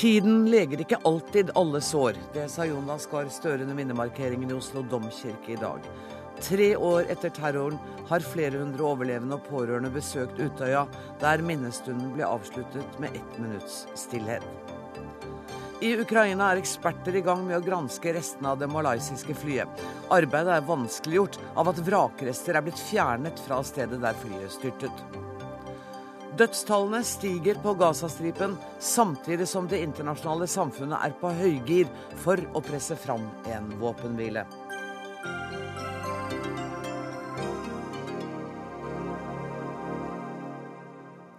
Tiden leger ikke alltid alle sår. Det sa Jonas Gahr Støre under minnemarkeringen i Oslo domkirke i dag. Tre år etter terroren har flere hundre overlevende og pårørende besøkt Utøya, der minnestunden ble avsluttet med ett minutts stillhet. I Ukraina er eksperter i gang med å granske restene av det malaysiske flyet. Arbeidet er vanskeliggjort av at vrakrester er blitt fjernet fra stedet der flyet styrtet. Dødstallene stiger på Gazastripen, samtidig som det internasjonale samfunnet er på høygir for å presse fram en våpenhvile.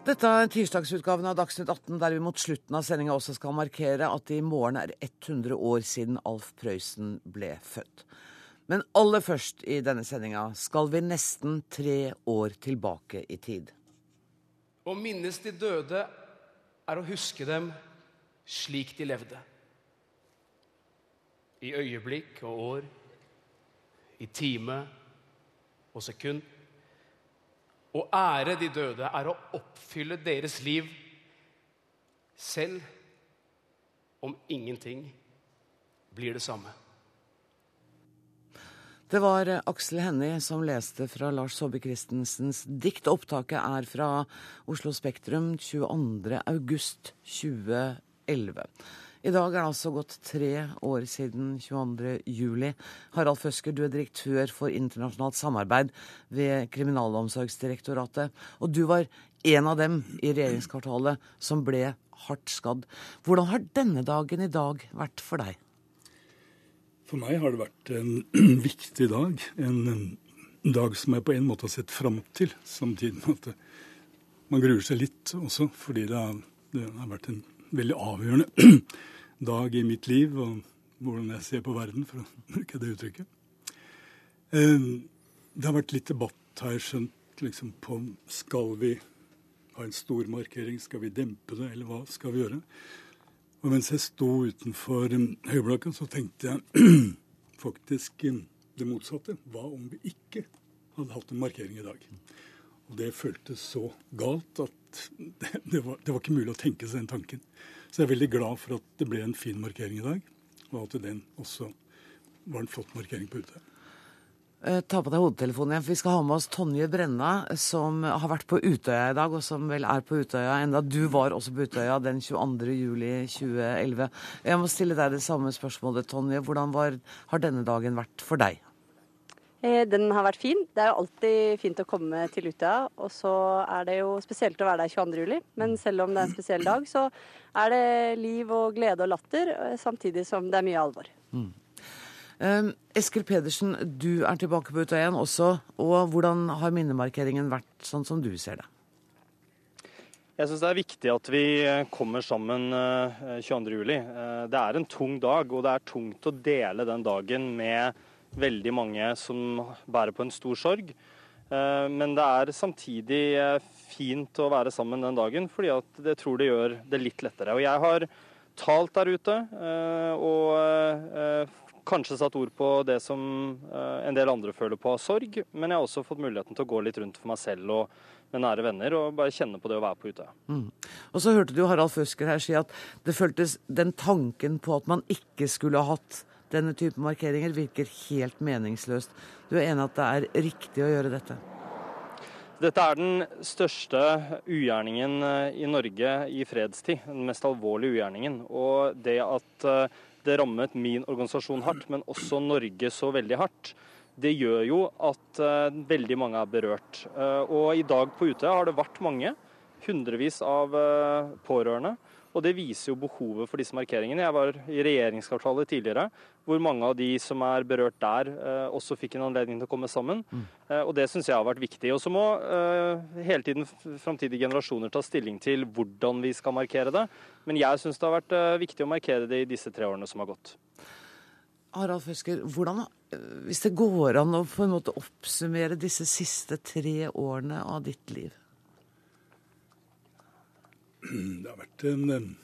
Dette er tirsdagsutgaven av Dagsnytt 18, der vi mot slutten av sendinga også skal markere at det i morgen er 100 år siden Alf Prøysen ble født. Men aller først i denne sendinga skal vi nesten tre år tilbake i tid. Å minnes de døde er å huske dem slik de levde. I øyeblikk og år, i time og sekund. Å ære de døde er å oppfylle deres liv, selv om ingenting blir det samme. Det var Aksel Hennie som leste fra Lars Saabye Christensens dikt. Opptaket er fra Oslo Spektrum 22.8.2011. I dag er det altså gått tre år siden 22.07. Harald Føsker, du er direktør for internasjonalt samarbeid ved Kriminalomsorgsdirektoratet. Og du var en av dem i regjeringskvartalet som ble hardt skadd. Hvordan har denne dagen i dag vært for deg? For meg har det vært en viktig dag. En dag som jeg på en måte har sett fram til, samtidig med at man gruer seg litt også, fordi det har, det har vært en veldig avgjørende dag i mitt liv og hvordan jeg ser på verden, for å bruke det uttrykket. Det har vært litt debatt, har jeg skjønt, liksom på skal vi ha en stor markering, skal vi dempe det, eller hva skal vi gjøre? Og mens jeg sto utenfor Høyblokka, så tenkte jeg faktisk det motsatte. Hva om vi ikke hadde hatt en markering i dag? Og det føltes så galt at det, det, var, det var ikke mulig å tenke seg den tanken. Så jeg er veldig glad for at det ble en fin markering i dag, og at den også var en flott markering på Utøya. Ta på deg hodetelefonen igjen, for vi skal ha med oss Tonje Brenna, som har vært på Utøya i dag, og som vel er på Utøya enda. Du var også på Utøya den 22. juli 2011. Jeg må stille deg det samme spørsmålet, Tonje. Hvordan var, har denne dagen vært for deg? Den har vært fin. Det er jo alltid fint å komme til Utøya. Og så er det jo spesielt å være der 22. juli. Men selv om det er en spesiell dag, så er det liv og glede og latter, samtidig som det er mye alvor. Mm. Um, Eskil Pedersen, du er tilbake på Utøya igjen også. Og hvordan har minnemarkeringen vært sånn som du ser det? Jeg syns det er viktig at vi kommer sammen 22.07. Det er en tung dag, og det er tungt å dele den dagen med veldig mange som bærer på en stor sorg. Men det er samtidig fint å være sammen den dagen, fordi jeg tror det gjør det litt lettere. Og jeg har talt der ute og kanskje satt ord på det som en del andre føler på av sorg, men jeg har også fått muligheten til å gå litt rundt for meg selv og med nære venner og bare kjenne på det å være på Utøya. Mm. Og så hørte du Harald Føsker her si at det føltes den tanken på at man ikke skulle ha hatt denne type markeringer virker helt meningsløst. Du er enig at det er riktig å gjøre dette? Dette er den største ugjerningen i Norge i fredstid. Den mest alvorlige ugjerningen. Og det at det rammet min organisasjon hardt, men også Norge så veldig hardt, det gjør jo at veldig mange er berørt. Og i dag på Utøya har det vært mange, hundrevis av pårørende. Og det viser jo behovet for disse markeringene. Jeg var i regjeringskvartalet tidligere, hvor mange av de som er berørt der, også fikk en anledning til å komme sammen. Mm. Og det syns jeg har vært viktig. Og så må hele tiden framtidige generasjoner ta stilling til hvordan vi skal markere det. Men jeg syns det har vært viktig å markere det i disse tre årene som har gått. Harald Føsker, hvordan, hvis det går an å på en måte oppsummere disse siste tre årene av ditt liv? Det har vært en,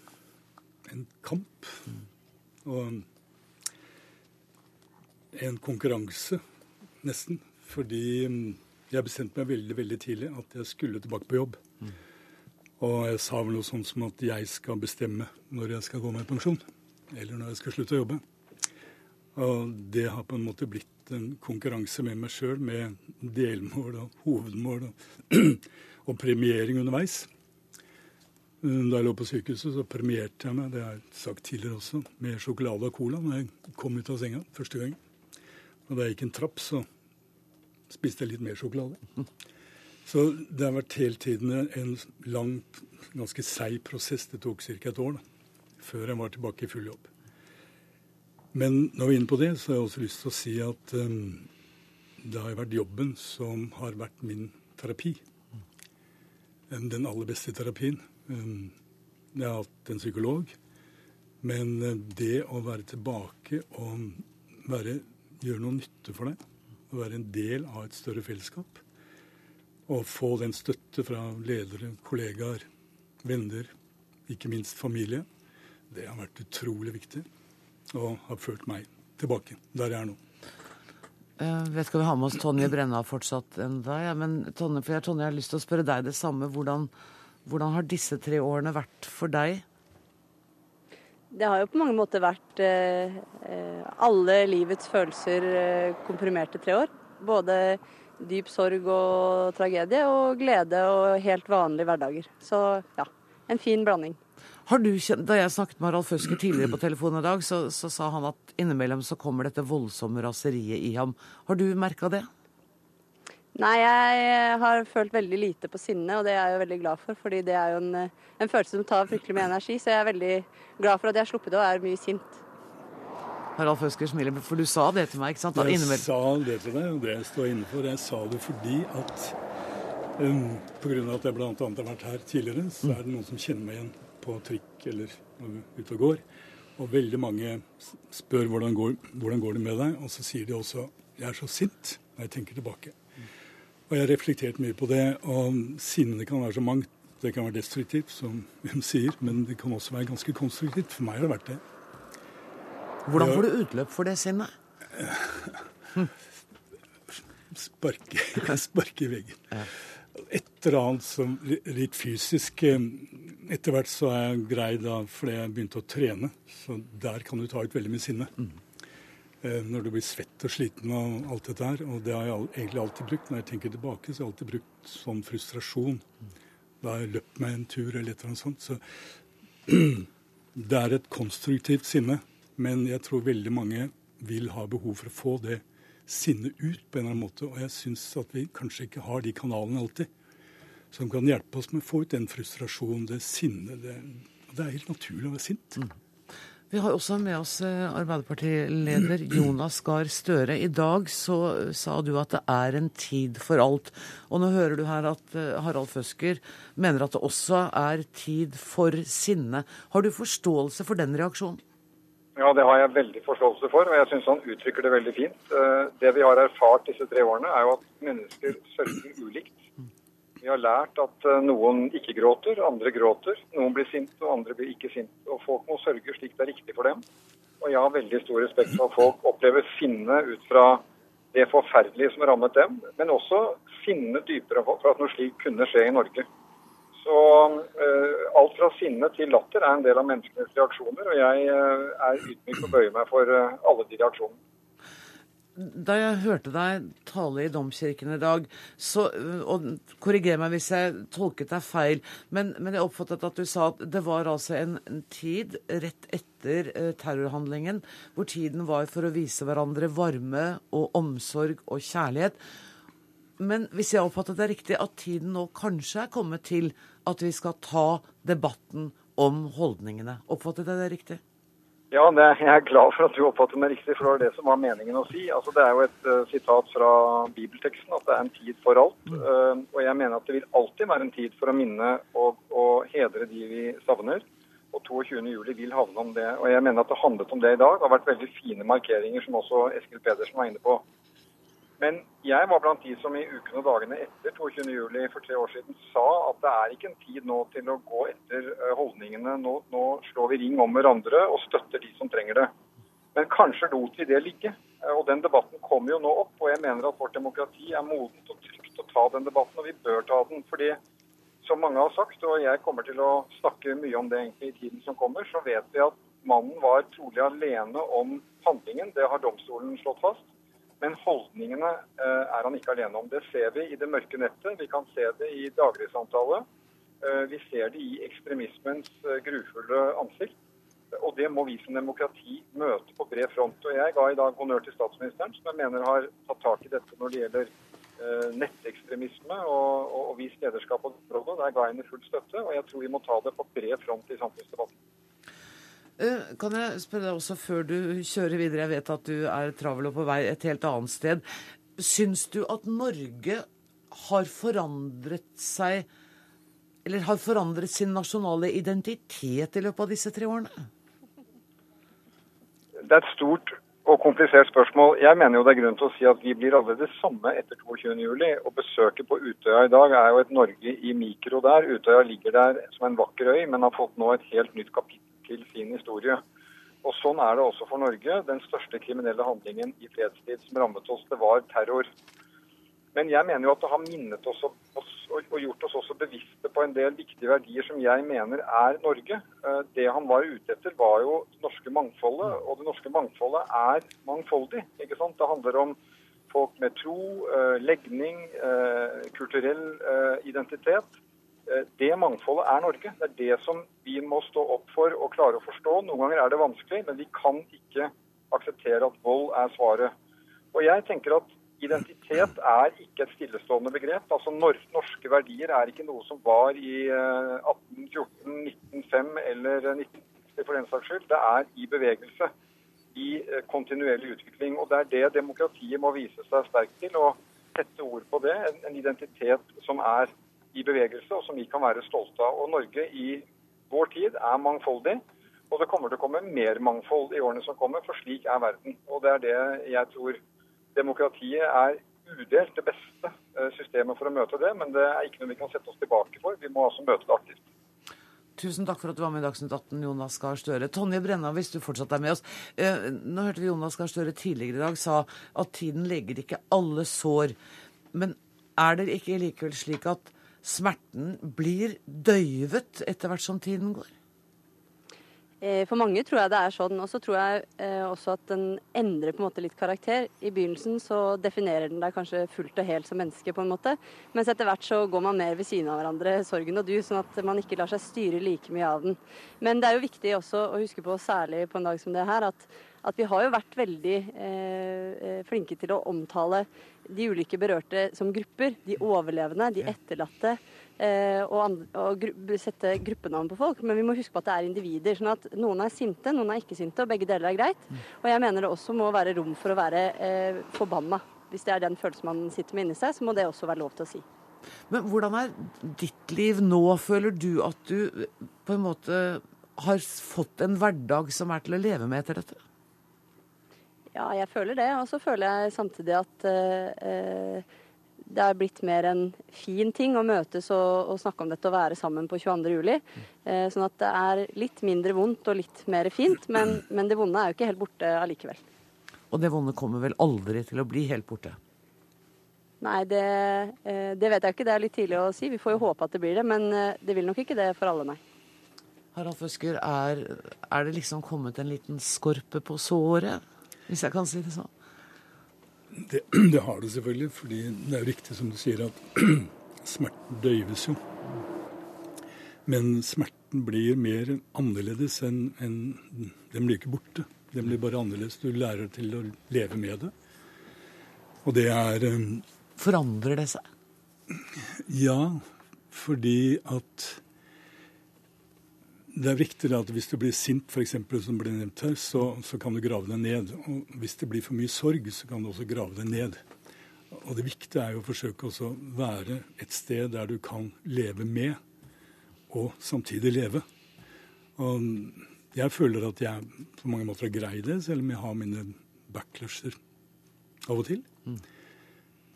en kamp. Og en konkurranse, nesten. Fordi jeg bestemte meg veldig veldig tidlig at jeg skulle tilbake på jobb. Og jeg sa vel noe sånt som at jeg skal bestemme når jeg skal gå med i pensjon. Eller når jeg skal slutte å jobbe. Og det har på en måte blitt en konkurranse med meg sjøl, med delmål og hovedmål og, og premiering underveis. Da jeg lå på sykehuset, så premierte jeg meg, det har jeg sagt tidligere også, med sjokolade og cola når jeg kom ut av senga første gang. Og da jeg gikk en trapp, så spiste jeg litt mer sjokolade. Så det har vært hele tiden en lang, ganske seig prosess. Det tok ca. et år da, før jeg var tilbake i full jobb. Men når vi er inne på det, så har jeg også lyst til å si at um, det har vært jobben som har vært min terapi. Den aller beste terapien. Um, jeg har hatt en psykolog. Men uh, det å være tilbake og være, gjøre noe nytte for deg, å være en del av et større fellesskap, og få den støtte fra ledere, kollegaer, venner, ikke minst familie, det har vært utrolig viktig. Og har ført meg tilbake der jeg er nå. Jeg vet ikke om vi har med oss Tonje Brenna fortsatt enda, ja. men Tonje, for jeg, Tonje, jeg har lyst til å spørre deg det samme. Hvordan, hvordan har disse tre årene vært for deg? Det har jo på mange måter vært eh, alle livets følelser eh, komprimerte tre år. Både dyp sorg og tragedie, og glede og helt vanlige hverdager. Så ja, en fin blanding. Har du kjent, Da jeg snakket med Harald Føsker tidligere på telefonen i dag, så, så, sa han at innimellom så kommer dette voldsomme raseriet i ham. Har du merka det? Nei, jeg har følt veldig lite på sinne, og det er jeg jo veldig glad for. fordi det er jo en, en følelse som tar fryktelig mye energi, så jeg er veldig glad for at jeg har sluppet det og er mye sint. Harald Føsker smiler, for du sa det til meg, ikke sant? Jeg sa det til deg, og det jeg står inne for. Jeg sa det fordi at um, pga. at jeg bl.a. har vært her tidligere, så er det noen som kjenner meg igjen på trikk eller ute og går. Og veldig mange spør hvordan går, hvordan går det med deg, og så sier de også jeg er så sint når jeg tenker tilbake. Og jeg har reflektert mye på det, og sinnet kan være så mangt. Det kan være destruktivt, som hun sier, men det kan også være ganske konstruktivt. For meg har det vært det. Hvordan får du utløp for det sinnet? Sparke, sparke i veggen. Et eller annet som litt fysisk eh, Etter hvert så er jeg grei da fordi jeg begynte å trene. Så der kan du ta ut veldig mye sinne. Mm. Når du blir svett og sliten og alt dette her. Og det har jeg egentlig alltid brukt. Når jeg tenker tilbake, så har jeg alltid brukt sånn frustrasjon. Da har jeg løpt meg en tur eller et eller annet sånt. Så det er et konstruktivt sinne. Men jeg tror veldig mange vil ha behov for å få det sinnet ut på en eller annen måte. Og jeg syns at vi kanskje ikke har de kanalene alltid som kan hjelpe oss med å få ut den frustrasjonen, det sinnet. Det, det er helt naturlig å være sint. Mm. Vi har også med oss eh, Arbeiderpartileder Jonas Gahr Støre. I dag så sa du at det er en tid for alt. Og nå hører du her at eh, Harald Føsker mener at det også er tid for sinne. Har du forståelse for den reaksjonen? Ja, det har jeg veldig forståelse for, og jeg syns han uttrykker det veldig fint. Eh, det vi har erfart disse tre årene, er jo at mennesker sørger ulikt. Vi har lært at eh, noen ikke gråter, andre gråter. Noen blir sinte, og andre blir ikke sinte. Og folk må sørge slik det er riktig for dem. Og jeg har veldig stor respekt for at folk opplever sinne ut fra det forferdelige som rammet dem, men også sinne dypere for at noe slikt kunne skje i Norge. Så uh, alt fra sinne til latter er en del av menneskenes reaksjoner, og jeg uh, er ydmyk og bøyer meg for uh, alle de reaksjonene. Da jeg hørte deg tale i Domkirken i dag, så, og korriger meg hvis jeg tolket deg feil, men, men, jeg oppfattet at du sa at det var altså en, en tid rett etter terrorhandlingen hvor tiden var for å vise hverandre varme og omsorg og kjærlighet. Men hvis jeg oppfattet det riktig, at tiden nå kanskje er kommet til at vi skal ta debatten om holdningene. Oppfattet jeg det riktig? Ja, det, jeg er glad for at du oppfattet meg riktig, for det var det som var meningen å si. Altså, det er jo et uh, sitat fra bibelteksten at det er en tid for alt. Uh, og jeg mener at det vil alltid være en tid for å minne og, og hedre de vi savner. Og 22.07 vil havne om det. Og jeg mener at det handlet om det i dag. Det har vært veldig fine markeringer, som også Eskil Pedersen var inne på. Men jeg var blant de som i ukene og dagene etter 22.07. for tre år siden sa at det er ikke en tid nå til å gå etter eh, holdningene. Nå, nå slår vi ring om hverandre og støtter de som trenger det. Men kanskje lot vi det ligge. Eh, og Den debatten kommer jo nå opp. og Jeg mener at vårt demokrati er modent og trygt å ta den debatten, og vi bør ta den. fordi som mange har sagt, og jeg kommer til å snakke mye om det egentlig i tiden som kommer, så vet vi at mannen var trolig alene om handlingen. Det har domstolen slått fast. Men holdningene eh, er han ikke alene om. Det ser vi i det mørke nettet. Vi kan se det i dagligsamtale. Eh, vi ser det i ekstremismens eh, grufulle ansikt. Og det må vi som demokrati møte på bred front. Og jeg ga i dag honnør til statsministeren, som jeg mener har tatt tak i dette når det gjelder nettekstremisme og, og, og vist lederskap på området. Der ga jeg henne full støtte, og jeg tror vi må ta det på bred front i samfunnsdebatten. Eh, kan jeg spørre deg også før du kjører videre, jeg vet at du er travel og på vei et helt annet sted. Syns du at Norge har forandret seg, eller har forandret sin nasjonale identitet i løpet av disse tre årene? Det er et stort og komplisert spørsmål. Jeg mener jo det er grunn til å si at vi blir alle det samme etter 22.07. Og besøket på Utøya i dag er jo et Norge i mikro der. Utøya ligger der som en vakker øy, men har fått nå et helt nytt kapittel til sin historie. Og Sånn er det også for Norge. Den største kriminelle handlingen i fredstid som rammet oss, det var terror. Men jeg mener jo at det har minnet oss og gjort oss også bevisste på en del viktige verdier som jeg mener er Norge. Eh, det han var ute etter, var jo det norske mangfoldet, og det norske mangfoldet er mangfoldig. ikke sant? Det handler om folk med tro, eh, legning, eh, kulturell identitet. Eh, det mangfoldet er Norge. Det er det som vi må stå opp for og klare å forstå. Noen ganger er det vanskelig, men vi kan ikke akseptere at vold er svaret. Og jeg tenker at Identitet er ikke et stillestående begrep. Altså Norske verdier er ikke noe som var i 1814, 1905 eller 1960 for den saks skyld. Det er i bevegelse, i eh, kontinuerlig utvikling. Og Det er det demokratiet må vise seg sterkt til. og sette ord på det. En identitet som er i bevegelse, og som vi kan være stolte av. Og Norge i vår tid er mangfoldig. Og det kommer til å komme mer mangfold i årene som kommer, for slik er verden. Og det er det jeg tror demokratiet er udelt det beste eh, systemet for å møte det, men det er ikke noe vi kan sette oss tilbake for. Vi må altså møte det aktivt. Tusen takk for at du var med i Dagsnytt 18, Jonas Gahr Støre. Tonje Brenna, hvis du fortsatt er med oss. Eh, nå hørte vi Jonas Gahr Støre tidligere i dag sa at tiden legger ikke alle sår. Men er det ikke likevel slik at smerten blir døyvet etter hvert som tiden går? Eh, for mange tror jeg det er sånn. Og så tror jeg eh, også at den endrer på en måte litt karakter. I begynnelsen så definerer den deg kanskje fullt og helt som menneske, på en måte. Mens etter hvert så går man mer ved siden av hverandre, sorgen og du, sånn at man ikke lar seg styre like mye av den. Men det er jo viktig også å huske på, særlig på en dag som det her, at, at vi har jo vært veldig eh, eh flinke til å omtale de ulike berørte som grupper. De overlevende, de etterlatte. Eh, og, og gru sette gruppenavn på folk. Men vi må huske på at det er individer. sånn at Noen er sinte, noen er ikke sinte, og begge deler er greit. Mm. Og jeg mener det også må være rom for å være eh, forbanna. Hvis det er den følelsen man sitter med inni seg, så må det også være lov til å si. Men hvordan er ditt liv nå? Føler du at du på en måte har fått en hverdag som er til å leve med etter dette? Ja, jeg føler det. Og så føler jeg samtidig at eh, det er blitt mer en fin ting å møtes og, og snakke om dette og være sammen på 22.07. Eh, sånn at det er litt mindre vondt og litt mer fint, men, men det vonde er jo ikke helt borte allikevel. Og det vonde kommer vel aldri til å bli helt borte? Nei, det, eh, det vet jeg ikke. Det er litt tidlig å si. Vi får jo håpe at det blir det, men det vil nok ikke det for alle, nei. Harald Føsker, er, er det liksom kommet en liten skorpe på såret? Hvis jeg kan si det sånn? Det, det, har det selvfølgelig, fordi det er jo riktig som du sier at smerten døyves jo. Men smerten blir mer annerledes enn en, Den blir ikke borte. Den blir bare annerledes. Du lærer til å leve med det. Og det er um, Forandrer det seg? Ja, fordi at det er viktig at hvis du blir sint, f.eks., som ble nevnt her, så, så, kan du grave deg ned. Og hvis det blir for mye sorg, så kan du også grave deg ned. Og det viktige er jo å forsøke å være et sted der du kan leve med, og samtidig leve. Og jeg føler at jeg på mange måter har greid det, selv om jeg har mine backlasher av og til. Mm.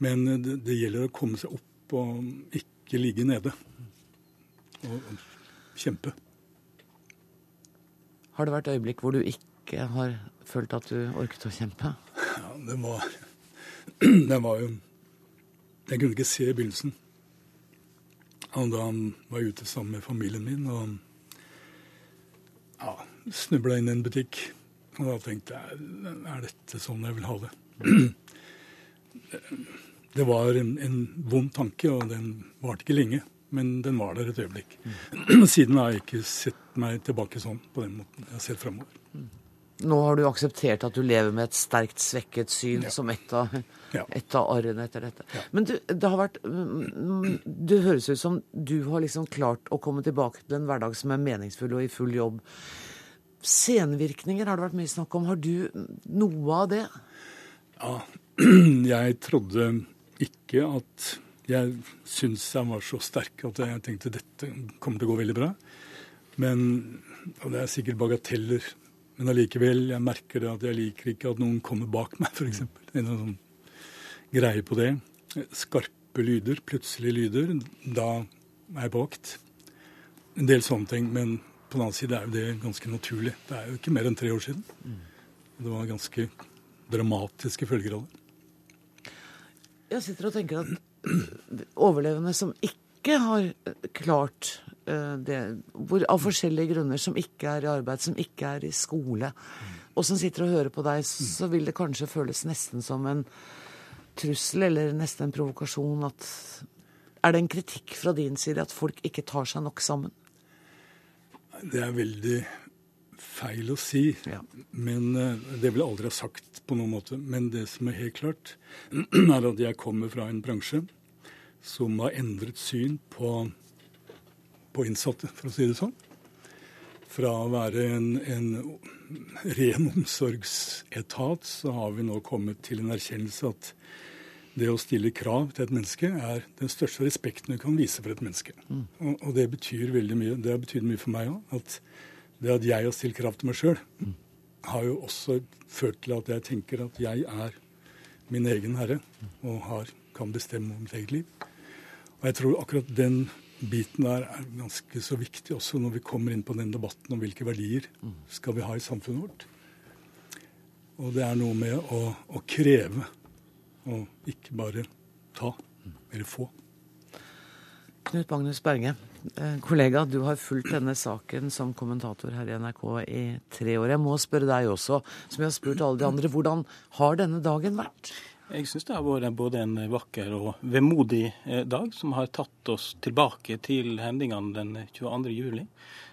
Men det, det, gjelder å komme seg opp og ikke ligge nede. Og, og kjempe. Har det vært øyeblikk hvor du ikke har følt at du orket å kjempe? Ja, det var Det var jo Jeg kunne ikke se i begynnelsen. Og da var ute sammen med familien min og ja, snubla inn i en butikk. Og da tenkte jeg er dette sånn jeg vil ha det? Det var en, en vond tanke, og den varte ikke lenge. Men den var der et øyeblikk. Siden har jeg ikke sett meg tilbake sånn på den måten. Jeg har sett framover. Nå har du akseptert at du lever med et sterkt svekket syn Ja. som et av, Ja. et av arrene etter dette. Ja. Men du, det har vært mm, Det høres ut som du har liksom klart å komme tilbake til en hverdag som er meningsfull og i full jobb. Senvirkninger har det vært mye snakk om. Har du noe av det? Ja, jeg trodde ikke at Jeg syntes jeg var så sterk at jeg tenkte dette kommer til å gå veldig bra. Men, og det er sikkert bagateller, men allikevel, jeg merker det at jeg liker ikke at noen kommer bak meg, f.eks. En sånn greie på det. Skarpe lyder, plutselige lyder. Da er jeg på vakt. En del sånne ting. Men på den annen side er jo det ganske naturlig. Det er jo ikke mer enn tre år siden. Det var ganske dramatiske følger av det. Jeg sitter og tenker at overlevende som ikke har klart eh, det, hvor, av forskjellige grunner, som ikke er i arbeid, som ikke er i skole, og som sitter og hører på deg, så vil det kanskje føles nesten som en trussel eller nesten en provokasjon at Er det en kritikk fra din side at folk ikke tar seg nok sammen? Det er veldig feil å si, Ja. men eh, det vil jeg aldri ha sagt på noen måte. Men det som er helt klart, er at jeg kommer fra en bransje som har endret syn på, på innsatte, for å si det sånn. Fra å være en, en ren omsorgsetat, så har vi nå kommet til en erkjennelse at det å stille krav til et menneske er den største respekten du kan vise for et menneske. Og, og det betyr veldig mye. Det har betydd mye for meg òg. At det at jeg har stilt krav til meg sjøl, har jo også ført til at jeg tenker at jeg er min egen herre og har, kan bestemme om mitt eget liv. Og jeg tror akkurat den biten der er ganske så viktig også når vi kommer inn på den debatten om hvilke verdier skal vi ha i samfunnet vårt. Og det er noe med å, å kreve, og ikke bare ta eller få. Knut Magnus Berge, kollega, du har fulgt denne saken som kommentator her i NRK i tre år. Jeg må spørre deg også, som jeg har spurt alle de andre, hvordan har denne dagen vært? Jeg syns det har vært både en vakker og vemodig eh, dag, som har tatt oss tilbake til hendelsene den 22. juli.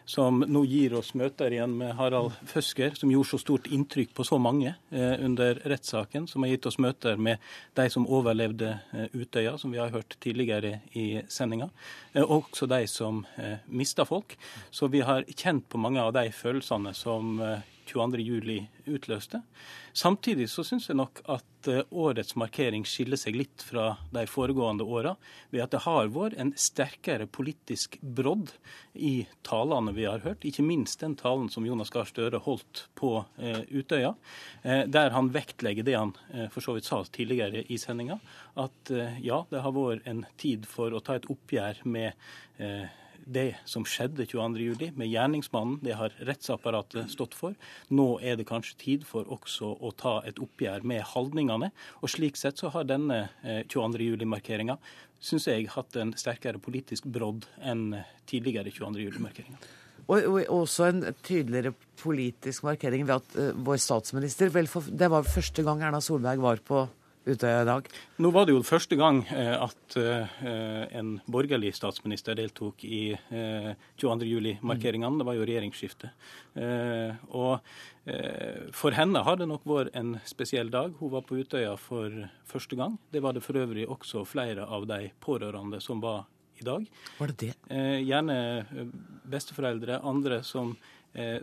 Som nå gir oss møter igjen med Harald Føsker, som gjorde så stort inntrykk på så mange eh, under rettssaken. Som har gitt oss møter med de som overlevde eh, Utøya, som vi har hørt tidligere i sendinga. Eh, også de som eh, mista folk. Så vi har kjent på mange av de følelsene som eh, 22.07 utløste. Samtidig så syns jeg nok at eh, årets markering skiller seg litt fra de foregående åra, ved at det har vært en sterkere politisk brodd i talene vi har hørt. Ikke minst den talen som Jonas Gahr Støre holdt på eh, Utøya, eh, der han vektlegger det han for så vidt sa tidligere i sendinga, at ja, det har vært en tid for å ta et oppgjør med det som skjedde 22.07, med gjerningsmannen, det har rettsapparatet stått for. Nå er det kanskje tid for også å ta et oppgjør med holdningene. Og slik sett så har denne eh, 22.07-markeringa syns jeg hatt en sterkere politisk brodd enn tidligere 22.07-markeringer. Og, og også en tydeligere politisk markering ved at eh, vår statsminister vel for, Det var første gang Erna Solberg var på Utøya i dag. Nå var det jo første gang eh, at eh, en borgerlig statsminister deltok i eh, 22.07-markeringene. Det var jo regjeringsskifte. Og for henne har det nok vært en spesiell dag. Hun var på Utøya for første gang. Det var det for øvrig også flere av de pårørende som var i dag. Var det det? Gjerne besteforeldre, andre som,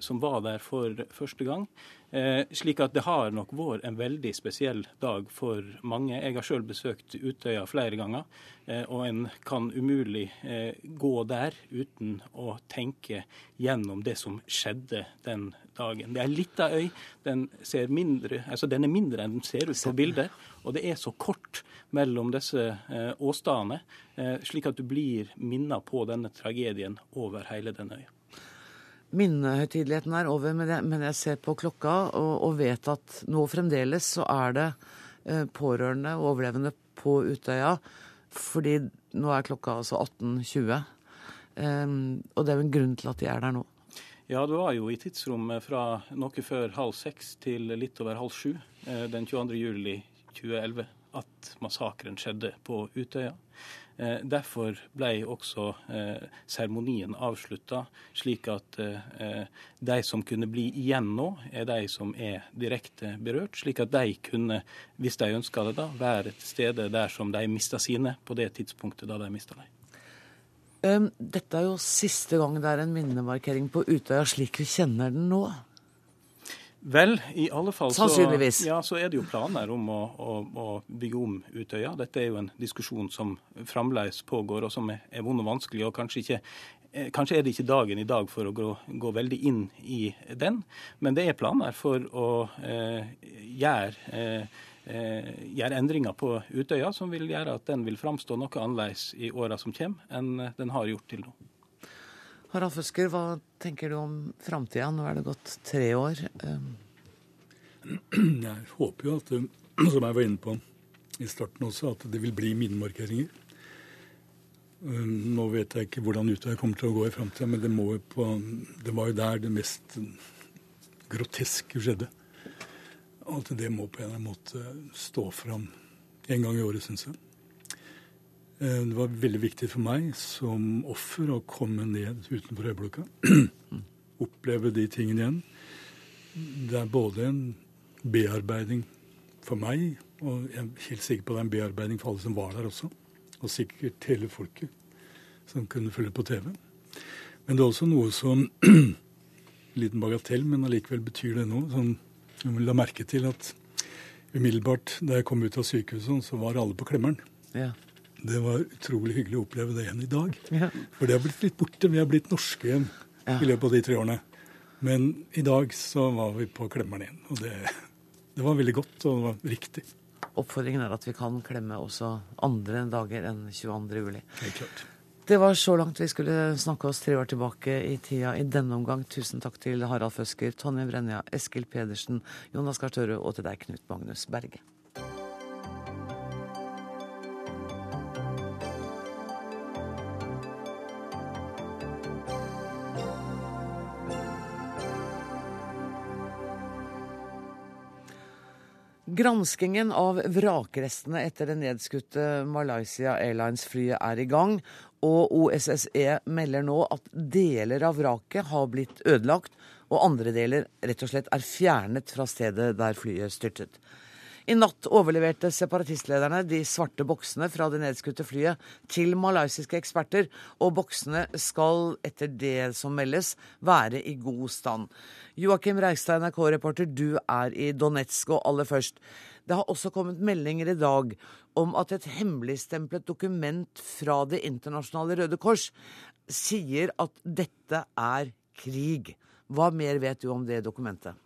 som var der for første gang. Eh, slik at det har nok vært en veldig spesiell dag for mange. Jeg har sjøl besøkt Utøya flere ganger, eh, og en kan umulig eh, gå der uten å tenke gjennom det som skjedde den dagen. Det er ei lita øy. Den, ser mindre, altså den er mindre enn den ser ut på bildet. Og det er så kort mellom disse åstedene, slik at du blir minna på denne tragedien over hele den øya. Minnehøytideligheten er over, men jeg, men jeg ser på klokka og, og vet at nå fremdeles så er det eh, pårørende og overlevende på Utøya. Fordi nå er klokka altså 18.20. Um, og det er jo en grunn til at de er der nå. Ja, det var jo i tidsrommet fra noe før halv seks til litt over halv sju eh, den 22. juli 2011 at massakren skjedde på Utøya. Eh, derfor ble også eh, seremonien avslutta, slik at de som kunne bli igjen nå, er de som er direkte berørt. Slik at de kunne, hvis de ønska det, da, være til stede der som de mista sine, på det tidspunktet da de mista dem. Dette er jo siste gang det er en minnemarkering på Utøya slik vi kjenner den nå. Vel, i alle fall så, ja, så er det jo planer om å, å, å, bygge om Utøya. Dette er jo en diskusjon som fremdeles pågår, og som er, er vond og vanskelig. og kanskje ikke eh, Kanskje er det ikke dagen i dag for å gå, gå veldig inn i den, men det er planer for å eh, gjøre eh, eh, gjøre endringer på Utøya som vil gjøre at den vil framstå noe annerledes i åra som kommer, enn den har gjort til nå. Harald Føsker, hva tenker du om framtida? Nå er det gått tre år. Jeg håper jo at, som jeg var inne på i starten også, at det vil bli minnemarkeringer. Nå vet jeg ikke hvordan Utøya kommer til å gå i framtida, men det, på, det var jo der det mest groteske skjedde. At det må på en eller annen måte stå fram en gang i året, syns jeg. Eh, det var veldig viktig for meg som offer å komme ned utenfor øyeblokka. Oppleve de tingene igjen. Det er både en bearbeiding for meg, og jeg er helt sikker på det er en bearbeiding for alle som var der også. Og sikkert hele folket som kunne følge på TV. Men det er også noe som Liten bagatell, men allikevel betyr det noe. Sånn jeg la merke til at umiddelbart da jeg kom ut av sykehuset, så var alle på klemmeren. Ja. Det var utrolig hyggelig å oppleve det igjen i dag. Ja. For det har blitt litt borte. Vi har blitt norske igjen ja. i løpet av de tre årene. Men i dag så var vi på klemmeren igjen. Og det, det var veldig godt, og det var riktig. Oppfordringen er at vi kan klemme også andre dager enn 22. juli. Helt klart. Det var så langt vi skulle snakke oss tre år tilbake i tida i denne omgang. Tusen takk til Harald Føsker, Tonje Brenja, Eskil Pedersen, Jonas Gahr Støre og til deg, Knut Magnus Berge. Granskingen av vrakrestene etter det nedskutte Malaysia Airlines-flyet er i gang, og OSSE melder nå at deler av vraket har blitt ødelagt, og andre deler rett og slett er fjernet fra stedet der flyet styrtet. I natt overleverte separatistlederne de svarte boksene fra det nedskutte flyet til malaysiske eksperter, og boksene skal, etter det som meldes, være i god stand. Joakim Reistad, NRK-reporter, du er i Donetsk, og aller først. Det har også kommet meldinger i dag om at et hemmeligstemplet dokument fra Det internasjonale Røde Kors sier at dette er krig. Hva mer vet du om det dokumentet?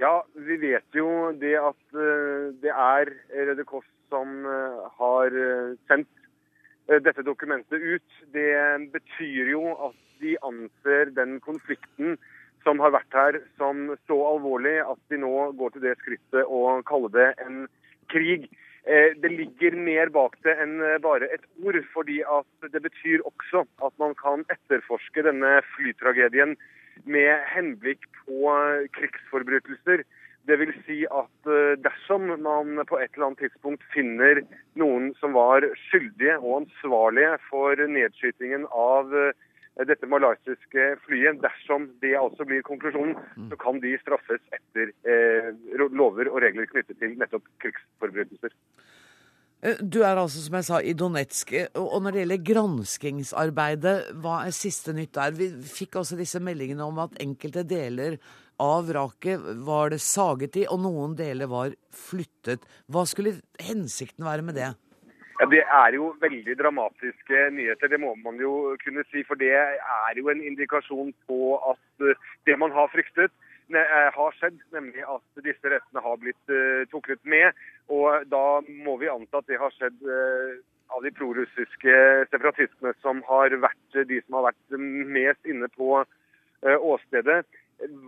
Ja, vi vet jo det at eh, det er Røde Kors som eh, har eh, sendt dette dokumentet ut. Det betyr jo at de anser den konflikten som har vært her som så alvorlig at de nå går til det skrittet å kalle det en krig. Det ligger mer bak det enn bare et ord, fordi at det betyr også at man kan etterforske denne flytragedien med henblikk på krigsforbrytelser. Dvs. Si at eh, dersom man på et eller annet tidspunkt finner noen som var skyldige og ansvarlige for nedskytingen av eh, dette malaysiske flyet, dersom det altså blir konklusjonen, så kan de straffes etter eh, lover og regler knyttet til nettopp krigsforbrytelser. Eh, du er altså, som jeg sa, i Donetsk. Eh, og når det gjelder granskingsarbeidet, hva er siste nytt der? Vi fikk også disse meldingene om at enkelte deler av vraket var det saget i, og noen deler var flyttet. Hva skulle hensikten være med det? Ja, Det er jo veldig dramatiske nyheter, det må man jo kunne si. For det er jo en indikasjon på at eh, det man har fryktet, har skjedd, nemlig at disse restene har blitt uh, tuklet med. Og da må vi anta at det har skjedd uh, av de prorussiske separatistene som har vært de som har vært mest inne på uh, åstedet.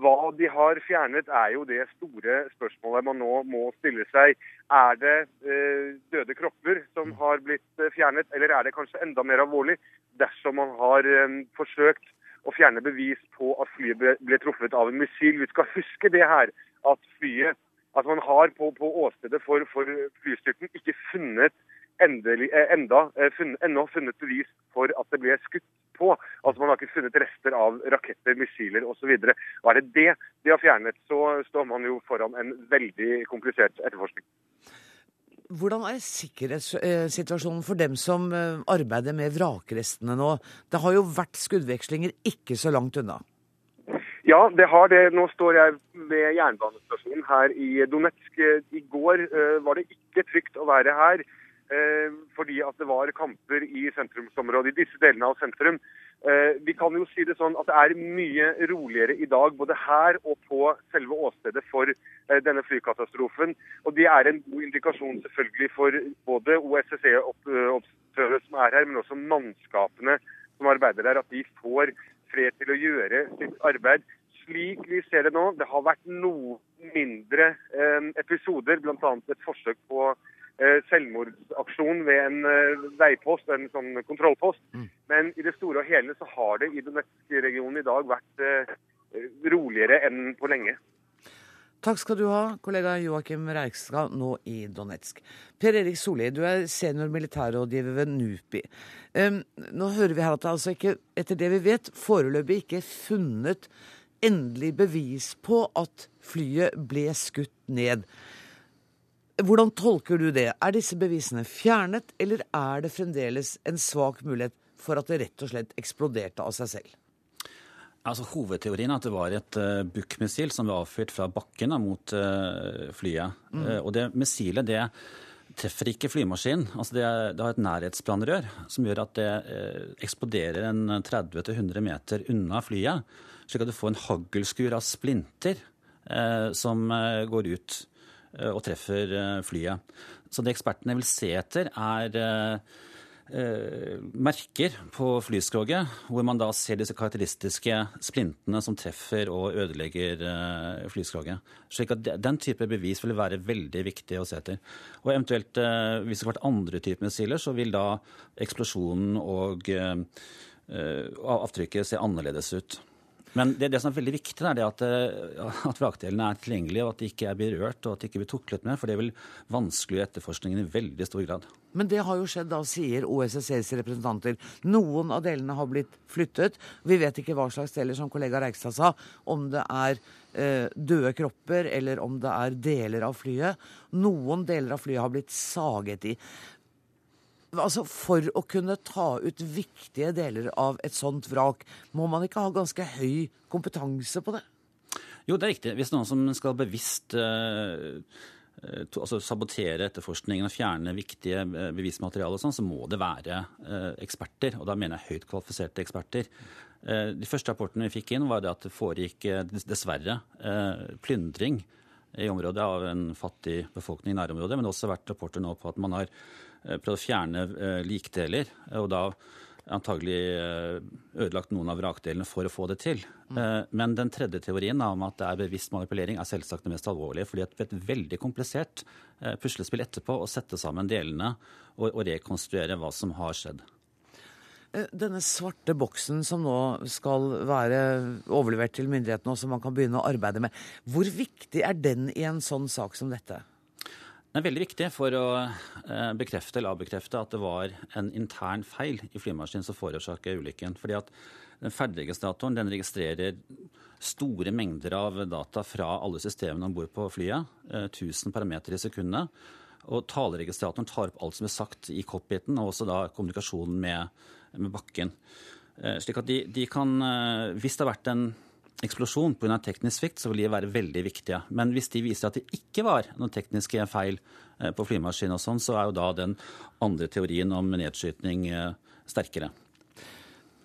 Hva de har fjernet, er jo det store spørsmålet man nå må stille seg. Er det eh, døde kropper som har blitt eh, fjernet, eller er det kanskje enda mer alvorlig dersom man har eh, forsøkt å fjerne bevis på at flyet ble, ble truffet av en missil? Vi skal huske det her, at flyet at man har på, på åstedet for, for flystyrten ikke funnet endelig, eh, enda, eh, funnet, ennå funnet bevis for at det ble skutt på. Altså Man har ikke funnet rester av raketter, missiler osv. Er det det de har fjernet, så står man jo foran en veldig komplisert etterforskning. Hvordan er sikkerhetssituasjonen for dem som eh, arbeider med vrakrestene nå? Det har jo vært skuddvekslinger ikke så langt unna. Ja, det har det. Nå står jeg ved jernbanestasjonen her i Donetsk. I går uh, var det ikke trygt å være her. Eh, fordi at det var kamper i sentrumsområdet, i disse delene av sentrum. Eh, vi kan jo si det sånn at det er mye roligere i dag, både her og på selve åstedet for eh, denne flykatastrofen. Og Det er en god indikasjon selvfølgelig for både OSSE-observatører som er her, men også mannskapene som arbeider der, at de får fred til å gjøre sitt arbeid slik vi ser det nå. Det har vært noen mindre episoder, bl.a. et forsøk på selvmordsaksjon ved en eh, veipost, en sånn kontrollpost. Mm. Men i det store og hele så har det i Donetsk-regionen i dag vært eh, roligere enn på lenge. Takk skal du ha, kollega Joakim Reikstad, nå i Donetsk. Per Erik Solli, du er senior militærrådgiver ved NUPI. Um, nå hører vi her at det altså ikke, etter det vi vet, foreløpig ikke er funnet endelig bevis på at flyet ble skutt ned. Hvordan tolker du det? Er disse bevisene fjernet, eller er det fremdeles en svak mulighet for at det rett og slett eksploderte av seg selv? Altså, hovedteorien er at det var et uh, Buch-missil som ble avfyrt fra bakken mot uh, flyet. Mm. Uh, og det missilet det treffer ikke flymaskinen. Altså, det, det, har et nærhetsbrannrør som gjør at det eksploderer en 30-100 meter unna flyet. Slik at du får en haglskur av splinter som går ut. Eh, og treffer eh, flyet. Så det ekspertene vil se etter, er eh, merker på flyskroget, hvor man da ser disse karakteristiske splintene som treffer og ødelegger flyskroget. Slik at Den type bevis vil være veldig viktig å se etter. Og eventuelt, Hvis det har vært andre typer missiler, så vil da eksplosjonen og avtrykket se annerledes ut. Men det, det, som er veldig viktig, er at, eh, at vrakdelene er tilgjengelige, og at de ikke er berørt, og at de ikke blir tuklet med. For det vil vanskeliggjøre etterforskningen i veldig stor grad. Men det har jo skjedd, da, sier OSSEs representanter. Noen av delene har blitt flyttet. Vi vet ikke hva slags deler, som kollega Reikstad sa. Om det er eh, døde kropper, eller om det er deler av flyet. Noen deler av flyet har blitt saget i. Altså, For å kunne ta ut viktige deler av et sånt vrak, må man ikke ha ganske høy kompetanse på det? Jo, det er riktig. Hvis noen som skal bevisst uh, to, altså sabotere etterforskningen og fjerne viktige bevismateriale, bevismateriale, sånn, så må det være uh, eksperter. Og da mener jeg høyt kvalifiserte eksperter. De første rapportene vi fikk inn, var det at det foregikk dessverre plyndring i området av en fattig befolkning i nærområdet. Men det har også vært rapporter nå på at man har Eh, prøvd å fjerne eh, likdeler. og da antagelig eh, ødelagt noen av vrakdelene for å få det til. Mm. Men den tredje teorien om at det er bevisst manipulering, er selvsagt det mest alvorlige. fordi det er et veldig komplisert puslespill etterpå å sette sammen delene og, og rekonstruere hva som har skjedd. Denne svarte boksen som nå skal være overlevert til myndighetene, og som man kan begynne å arbeide med, hvor viktig er den i en sånn sak som dette? Det er veldig viktig for å eh, bekrefte eller avbekrefte at det var en intern feil i flymaskinen som forårsaket ulykken. Fordi at den ferdigregistratoren den registrerer store mengder av data fra alle systemene om bord på flyet. 1000 eh, parametere i sekundet. Og taleregistratoren tar opp alt som er sagt i cockpiten, og også da kommunikasjonen med, med bakken. Eh, slik at de, de kan, hvis det har vært en eksplosjon pga. teknisk svikt, så vil de være veldig viktige. Men hvis de viser at det ikke var noen tekniske feil eh, på flymaskinen, og sånn, så er jo da den andre teorien om nedskyting eh, sterkere.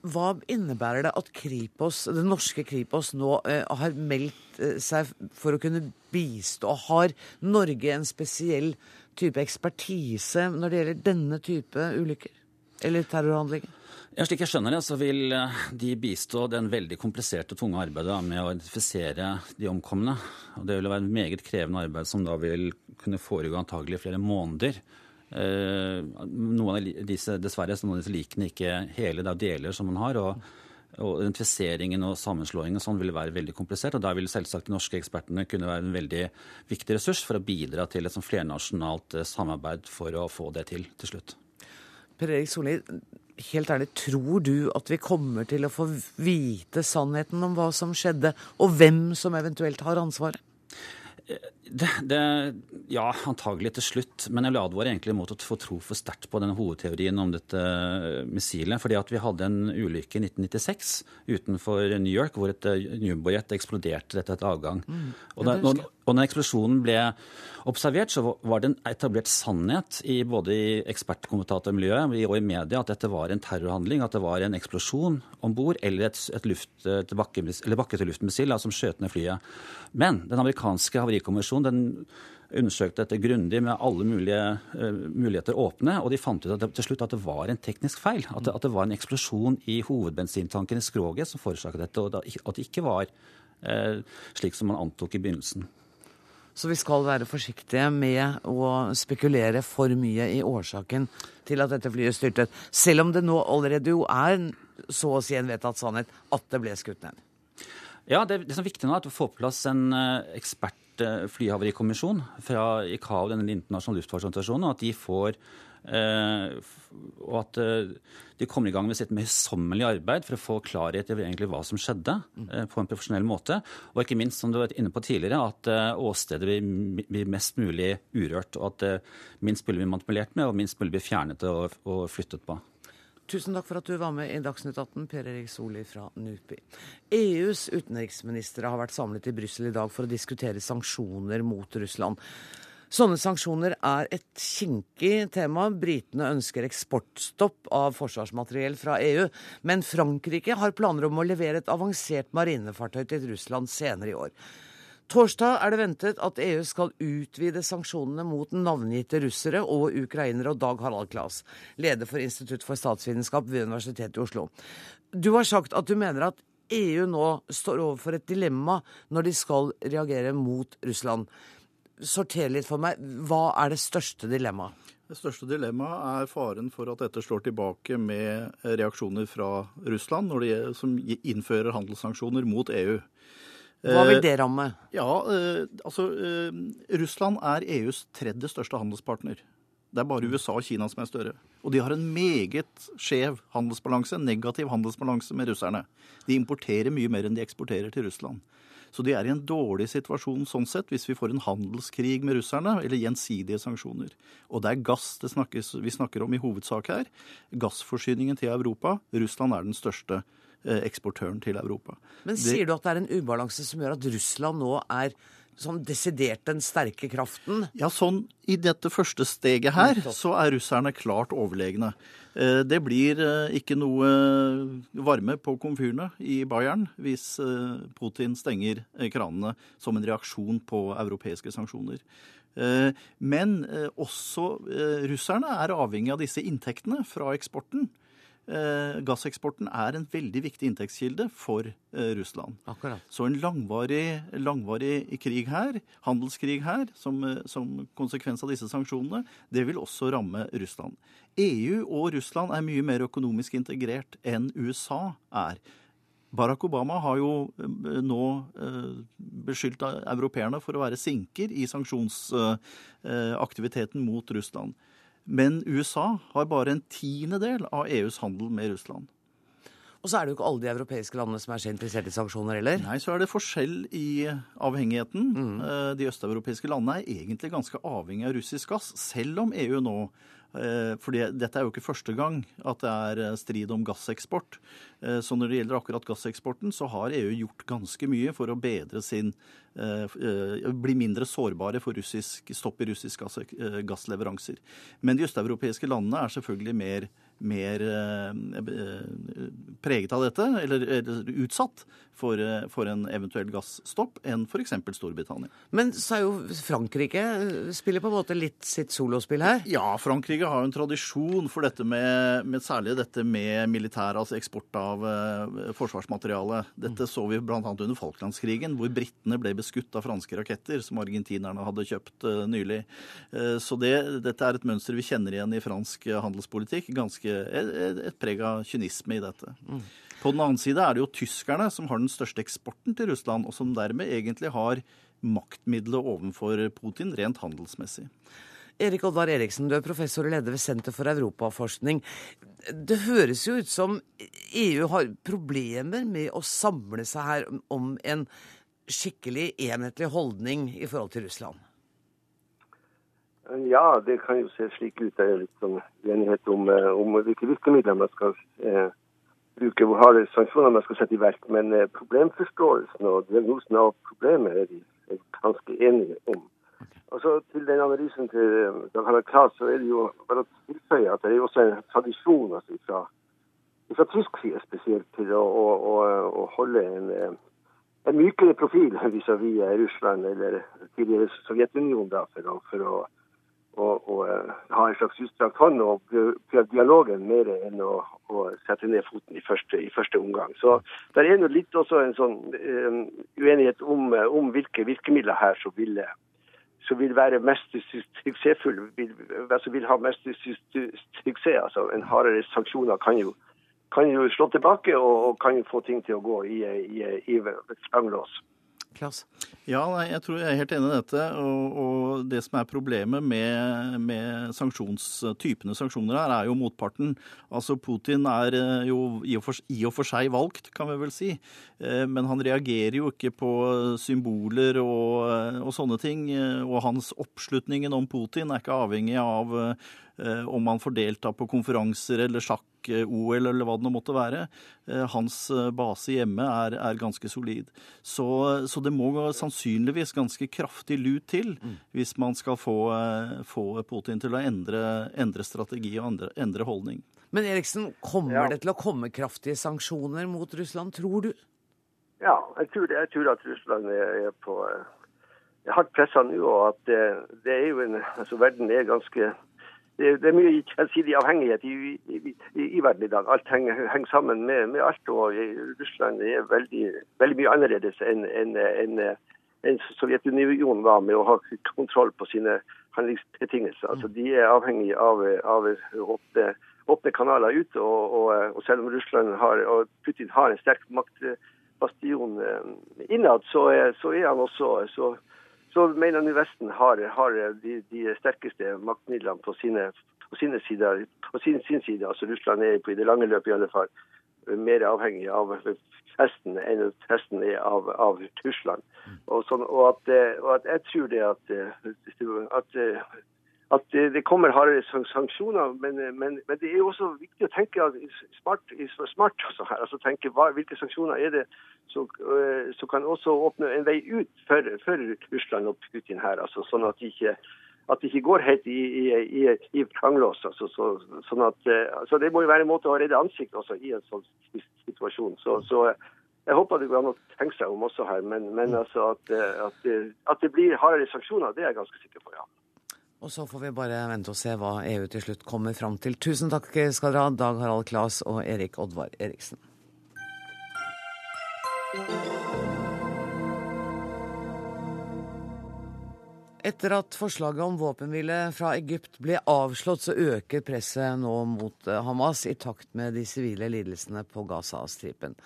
Hva innebærer det at Kripos, det norske Kripos nå eh, har meldt seg for å kunne bistå? Har Norge en spesiell type ekspertise når det gjelder denne type ulykker eller terrorhandlinger? Ja, slik jeg skjønner det, så vil eh, de bistå den veldig kompliserte og tunge arbeidet med å identifisere de omkomne. Og det vil være et meget krevende arbeid som da vil kunne foregå antagelig i flere måneder. Eh, noen av disse, dessverre, noen av disse likene ikke hele, det er deler som man har. og og Identifiseringen og sammenslåingen sånn vil være veldig komplisert. og Da vil selvsagt de norske ekspertene kunne være en veldig viktig ressurs for å bidra til et sånn flernasjonalt samarbeid for å få det til til slutt. Per Erik Solli, helt ærlig, tror du at vi kommer til å få vite sannheten om hva som skjedde, og hvem som eventuelt har ansvaret? Det, det, ja, antagelig til slutt. Men jeg vil advare egentlig mot å få tro for sterkt på denne hovedteorien om dette missilet. fordi at vi hadde en ulykke i 1996 utenfor New York hvor et jumbojet eksploderte etter et avgang. Mm. Og, da, når, og når eksplosjonen ble observert, så var det en etablert sannhet i både i ekspertkommentatormiljøet og i media at dette var en terrorhandling, at det var en eksplosjon om bord eller et, et luft, bakke-til-luft-missil som skjøt ned flyet. Men den amerikanske havarikommisjonen den undersøkte dette grundig med alle mulige uh, muligheter åpne, og de fant ut at det, til slutt at det var en teknisk feil. At det, at det var en eksplosjon i hovedbensintanken i skroget som forårsaket dette, og at det ikke var uh, slik som man antok i begynnelsen. Så vi skal være forsiktige med å spekulere for mye i årsaken til at dette flyet styrtet. Selv om det nå allerede jo er så å si en vedtatt sannhet at det ble skutt ned. Ja, det, det som er viktig nå, er vi får på plass en uh, ekspert uh, flyhavarikommisjon fra ICAO, den internasjonale luftfartsorganisasjonen, at de får Uh, og at uh, de kommer i gang med sitt møysommelig arbeid for å få klarhet egentlig hva som skjedde, uh, på en profesjonell måte. Og ikke minst, som du var inne på tidligere, at åstedet blir, blir, mest mulig urørt. Og at minst mulig blir manipulert med, og minst mulig blir fjernet og, og flyttet på. Tusen takk for at du var med i Dagsnytt 18, Per Erik Soli fra NUPI. EUs utenriksministre har vært samlet i Brussel i dag for å diskutere sanksjoner mot Russland. Sånne sanksjoner er et kinkig tema. Britene ønsker eksportstopp av forsvarsmateriell fra EU. Men Frankrike har planer om å levere et avansert marinefartøy til Russland senere i år. Torsdag er det ventet at EU skal utvide sanksjonene mot navngitte russere og ukrainere, og Dag Harald Klas, leder for Institutt for statsvitenskap ved Universitetet i Oslo. Du har sagt at du mener at EU nå står overfor et dilemma når de skal reagere mot Russland sortere litt for meg. Hva er det største dilemmaet? Det største dilemmaet er faren for at dette slår tilbake med reaksjoner fra Russland, de, som innfører handelssanksjoner mot EU. Hva vil det ramme? Ja, eh, altså eh, Russland er EUs tredje største handelspartner. Det er bare USA og Kina som er større. Og de har en meget skjev handelsbalanse, negativ handelsbalanse med russerne. De importerer mye mer enn de eksporterer til Russland. Så de er i en dårlig situasjon sånn sett hvis vi får en handelskrig med russerne, eller gjensidige sanksjoner. Og det er gass det snakkes, vi snakker om i hovedsak her. Gassforsyningen til Europa. Russland er den største eh, eksportøren til Europa. Men sier det, du at det er en ubalanse som gjør at Russland nå er sånn desidert den sterke kraften? Ja, sånn i dette første steget her, så er russerne klart overlegne. Eh, det blir eh, ikke noe varme på komfyrene i Bayern hvis eh, Putin stenger kranene som en reaksjon på europeiske sanksjoner. Men også russerne er avhengig av disse inntektene fra eksporten. Eh, gasseksporten er en veldig viktig inntektskilde for eh, Russland. Akkurat. Så en langvarig, langvarig, krig her, handelskrig her, som, eh, som, konsekvens av disse sanksjonene, det vil også ramme Russland. EU og Russland er mye mer økonomisk integrert enn USA er. Barack Obama har jo nå beskyldt europeerne for å være sinker i sanksjonsaktiviteten mot Russland. Men USA har bare en tiendedel av EUs handel med Russland. Og så er det jo ikke alle de europeiske landene som er så interessert i sanksjoner heller. Nei, så er det forskjell i avhengigheten. Mm. Eh, de østeuropeiske landene er egentlig ganske avhengig av russisk gass, selv om EU nå for dette er jo ikke første gang at det er eh, strid om gasseksport. Eh, så når det gjelder akkurat gasseksporten, så har EU gjort ganske mye for å bedre sin Bli mindre sårbare for russisk, stopp i russiske gass, gassleveranser. Men de østeuropeiske landene er selvfølgelig mer, mer preget av dette, eller, eller utsatt for, eh, for, en eventuell gasstopp enn f.eks. Storbritannia. Men så er jo Frankrike spiller på en måte litt sitt solospill her? Ja, Frankrike har jo en tradisjon for dette med, med særlig dette med militær, altså eksport av uh, forsvarsmateriale. Dette så vi bl.a. under Falklandskrigen, hvor britene ble beskutt av franske raketter som argentinerne hadde kjøpt uh, nylig. Uh, så det, dette er et mønster vi kjenner igjen i fransk handelspolitikk. Ganske et, et preg av kynisme i dette. Mm. På den annen side er det jo tyskerne som har den største eksporten til Russland, og som dermed egentlig har maktmiddelet overfor Putin rent handelsmessig. Erik Oddvar Eriksen, du er professor og leder ved Senter for europaforskning. Det høres jo ut som EU har problemer med å samle seg her om en skikkelig enhetlig holdning i forhold til Russland? Ja, det kan jo se slik ut. Det er litt sånn uenighet om, eh, om hvilke virkemidler man skal eh, bruke hvor harde sanksjoner man skal sette i verk. Men eh, problemforståelsen og diagnosen av problemet er de er ganske enige om. Og så Til den analysen til eh, Dag Harald Klas, så er det jo bare å tilføye at det er jo også en tradisjon altså fra, fra tysk side spesielt til å, å, å, å holde en, eh, en, mykere profil vis-à-vis -vis Russland eller tidligere Sovjetunionen da, for å, for å og, og uh, ha en slags utstrakt hånd og prøve dialogen mer enn å, å, sette ned foten i første, i første omgang. Så det er jo litt også en sånn um, uenighet om, uh, om, hvilke virkemidler her som vil, som vil være mest suksessfulle, vil, altså vil ha mest suksess. Altså, en hardere sanksjoner kan jo, kan jo slå tilbake og, og kan jo få ting til å gå i, i, i, i Klas? Ja, jeg tror jeg er helt enig i dette. Og, og det som er problemet med, med sanksjonstypene sanksjoner her, er jo motparten. Altså Putin er eh, jo i og, for, i og, for, seg valgt, kan vi vel si. Eh, men han reagerer jo ikke på symboler og, og sånne ting. Og hans oppslutningen om Putin er ikke avhengig av Eh, om han får delta på konferanser eller sjakk-OL eller hva det nå måtte være. Eh, hans eh, base hjemme er, er ganske solid. Så, så, det må sannsynligvis ganske kraftig lut til mm. hvis man skal få, få Putin til å endre, endre strategi og endre, endre, holdning. Men Eriksen, kommer ja. det til å komme kraftige sanksjoner mot Russland, tror du? Ja, jeg tror, det, jeg tror at Russland er på hardt pressa nå, og at det, det, er jo en altså Verden er ganske det, det, er mye gjensidig avhengighet i, i, i, verden i dag. Alt henger, henger sammen med, med, alt. og Russland er veldig, veldig mye annerledes enn en, en, en Sovjetunionen var med å ha kontroll på sine handlingsbetingelser. Altså, de er avhengig av, av åpne, åpne, kanaler ut. Og, og, og, selv om Russland har, og Putin har en sterk maktbastion eh, innad, så, så er han også så, så mener nå Vesten har, har de, de, sterkeste maktmidlene på sine, på sine sider, på sin, sin, side. Altså Russland er på i det lange løpet i alle fall mer avhengig av Vesten enn Vesten er av, av Russland. Og, sånn, og, at, og, at, jeg tror det at, at at det kommer hardere sanksjoner, men, men, men, det er jo også viktig å tenke smart, smart her. altså tenke hva, Hvilke sanksjoner er det som, som, kan også åpne en vei ut for, for Russland og Putin her. altså Sånn at de ikke, at de ikke går helt i, i, i, i kranglås. Altså, så, sånn at, altså det må jo være en måte å redde ansikt også i en sånn situasjon. Så, så jeg håper det går an å tenke seg om også her. Men, men altså at, at, at det blir hardere sanksjoner, det er jeg ganske sikker på, ja. Og så får vi bare vente og se hva EU til slutt kommer fram til. Tusen takk skal dere ha, Dag Harald Klas og Erik Oddvar Eriksen. Etter at forslaget om våpenhvile fra Egypt ble avslått, så øker presset nå mot eh, Hamas i takt med de sivile lidelsene på Gaza-stripen.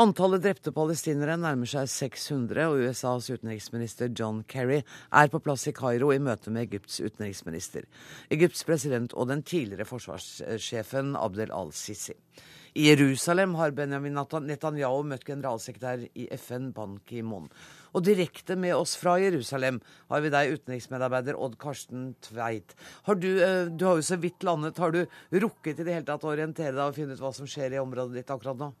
Antallet drepte palestinere nærmer seg 600, og USAs utenriksminister John Kerry er på plass i Kairo i møte med Egypts utenriksminister, Egypts president og den tidligere forsvarssjefen Abdel al-Sisi. I Jerusalem har Benjamin Netanyahu møtt generalsekretær i FN Ban Ki-moon. Og direkte med oss fra Jerusalem har vi deg, utenriksmedarbeider Odd Karsten Tveit. Har du, eh, du har jo så vidt landet. Har du rukket i det hele tatt å orientere deg og finne ut hva som skjer i området ditt akkurat nå?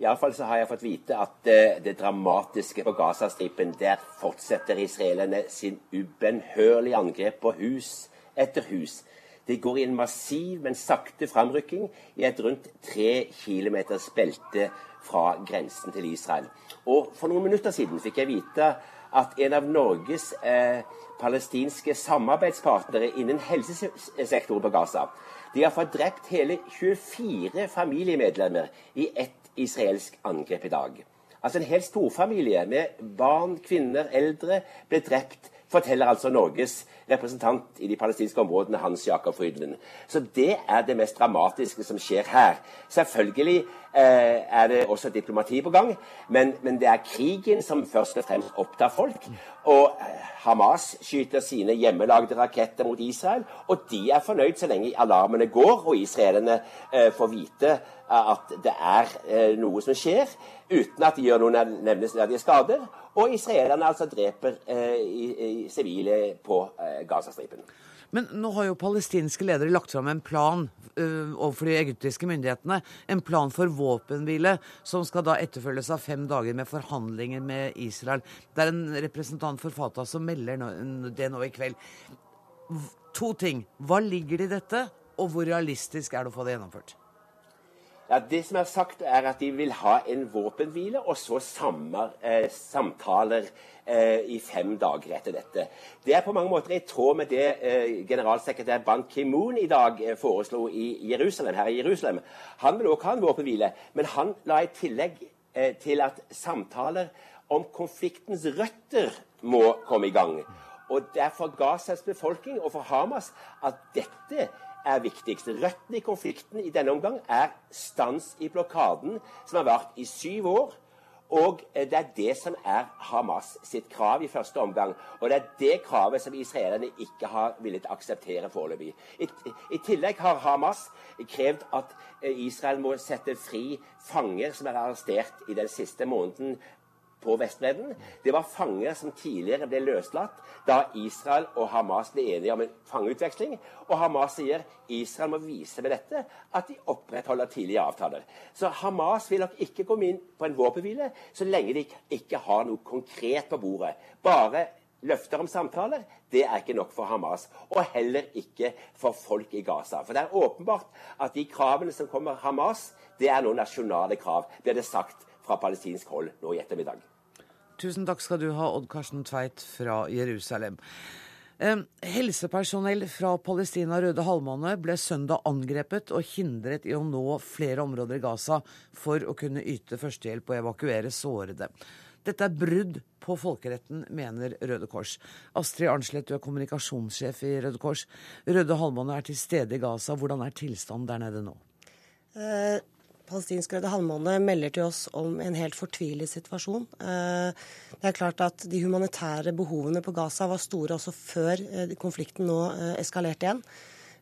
Iallfall så har jeg fått vite at uh, det dramatiske på Gazastripen, der fortsetter israelerne sin ubønnhørlige angrep på hus etter hus. Det går i en massiv, men sakte framrykking i et rundt tre kilometers belte fra grensen til Israel. Og For noen minutter siden fikk jeg vite at en av Norges eh, palestinske samarbeidspartnere innen helsesektoren på Gaza de har fått drept hele 24 familiemedlemmer i ett israelsk angrep i dag. Altså En hel storfamilie med barn, kvinner, eldre ble drept forteller altså Norges representant i de palestinske områdene, Hans Jakob Frydenlund. Så det er det mest dramatiske som skjer her. Selvfølgelig eh, er det også diplomati på gang, men, men, det er krigen som først og fremst opptar folk. Og eh, Hamas skyter sine hjemmelagde raketter mot Israel, og de er fornøyd så lenge alarmene går og israelerne eh, får vite at det er eh, noe som skjer, uten at de gjør noen nevnesverdige skader. Og israelerne altså dreper eh, sivile på eh, Gazastripen. Men nå har jo palestinske ledere lagt fram en plan uh, overfor de egyptiske myndighetene. En plan for våpenhvile som skal da etterfølges av fem dager med forhandlinger med Israel. Det er en representant for Fatah som melder no, det nå i kveld. To ting. Hva ligger det i dette, og hvor realistisk er det å få det gjennomført? Ja, Det som er sagt, er at de vil ha en våpenhvile og så sammer, eh, samtaler eh, i fem dager etter dette. Det er på mange måter i tråd med det eh, generalsekretær Ban Ki-moon i dag eh, foreslo i Jerusalem, her i Jerusalem. Han vil også ha en våpenhvile, men han la i tillegg eh, til at samtaler om konfliktens røtter må komme i gang. Og Det er for Gazas befolkning og for Hamas at dette er viktigst. Røttene i konflikten i denne omgang er stans i blokaden, som har vært i syv år. Og det er det som er Hamas sitt krav i første omgang. Og det er det kravet som israelerne ikke har villet akseptere foreløpig. I, I, tillegg har Hamas krevd at Israel må sette fri fanger som er arrestert i den siste måneden på Vestbredden. Det var fanger som tidligere ble løslatt da Israel og Hamas ble enige om en fangeutveksling. Og Hamas sier Israel må vise med dette at de opprettholder tidlige avtaler. Så Hamas vil nok ikke komme inn på en våpenhvile så lenge de ikke har noe konkret på bordet. Bare løfter om samtaler, det er ikke nok for Hamas. Og heller ikke for folk i Gaza. For det er åpenbart at de kravene som kommer Hamas, det er noen nasjonale krav. Er det sagt fra palestinsk hold nå i ettermiddag. Tusen takk skal du ha, Odd Karsten Tveit fra Jerusalem. Helsepersonell fra Palestina Røde Halvmåne ble søndag angrepet og hindret i å nå flere områder i Gaza for å kunne yte førstehjelp og evakuere sårede. Dette er brudd på folkeretten, mener Røde Kors. Astrid Arnslett, du er kommunikasjonssjef i Røde Kors. Røde Halvmåne er til stede i Gaza. Hvordan er tilstanden der nede nå? Eh, Palestinsk Røde Halvmåne melder til oss om en helt fortvilet situasjon. Eh, det er klart at De humanitære behovene på Gaza var store også før eh, konflikten nå eh, eskalerte igjen.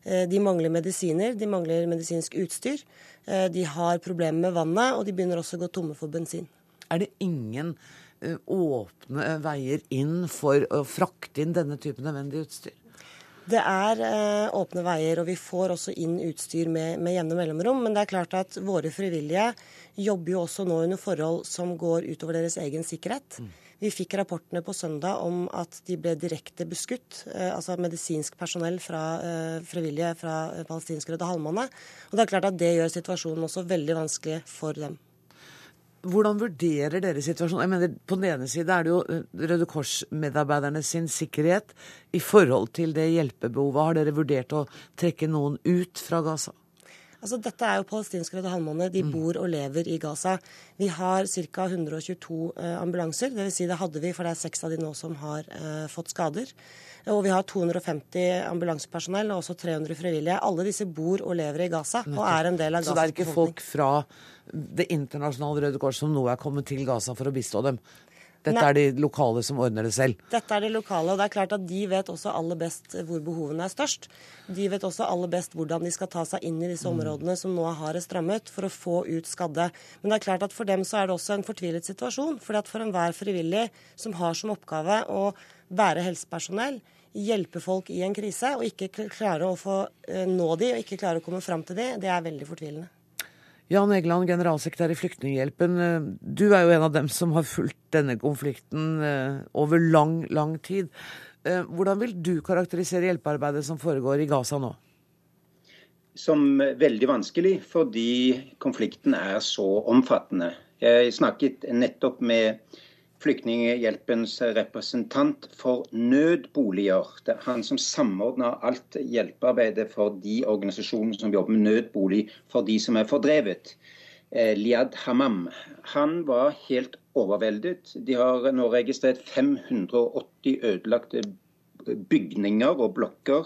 De mangler medisiner, de mangler medisinsk utstyr. De har problemer med vannet, og de begynner også å gå tomme for bensin. Er det ingen åpne veier inn for å frakte inn denne typen nødvendig utstyr? Det er eh, åpne veier, og vi får også inn utstyr med, med jevne mellomrom. Men det er klart at våre frivillige jobber jo også nå under forhold som går utover deres egen sikkerhet. Mm. Vi fikk rapportene på søndag om at de ble direkte beskutt, eh, altså medisinsk personell fra eh, frivillige fra palestinske palestinsk Røde Halvmåne. Og det er klart at det gjør situasjonen også veldig vanskelig for dem. Hvordan vurderer dere situasjonen? Jeg mener, På den ene side er det jo eh, Røde Kors-medarbeiderne sin sikkerhet i forhold til det hjelpebehovet. Har dere vurdert å trekke noen ut fra Gaza? Altså, dette er jo palestinske Røde Halvmåne. De mm. bor og lever i Gaza. Vi har ca. 122 eh, ambulanser. Det vil si det hadde vi, for det er seks av de nå som har eh, fått skader. Og vi har 250 ambulansepersonell og også 300 frivillige. Alle disse bor og lever i Gaza og er en del av Gaza. Så det er ikke folk fra Det internasjonale Røde Kors som nå er kommet til Gaza for å bistå dem? Dette Nei. er de lokale som ordner det selv? Dette er de lokale, og det er klart at de vet også aller best hvor behovene er størst. De vet også aller best hvordan de skal ta seg inn i disse mm. områdene som nå har det strammet, for å få ut skadde. Men det er klart at for dem så er det også en fortvilet situasjon. fordi at for enhver frivillig som har som oppgave å være helsepersonell, hjelpe folk i en krise, og ikke klare å få eh, nå de, og ikke klare å komme fram til de, det er veldig fortvilende. Jan Egeland, generalsekretær i Flyktninghjelpen. Eh, du er jo en av dem som har fulgt denne konflikten eh, over lang, lang tid. Hvordan vil du karakterisere hjelpearbeidet som foregår i Gaza nå? som veldig vanskelig fordi konflikten er så omfattende. Jeg snakket nettopp med Flyktninghjelpens representant for nødboliger. Det er han som samordner alt hjelpearbeidet for de organisasjonene som jobber med nødbolig for de som er fordrevet. Eh, Liad Hamam. Han var helt overveldet. De har nå registrert 580 ødelagte bygninger og blokker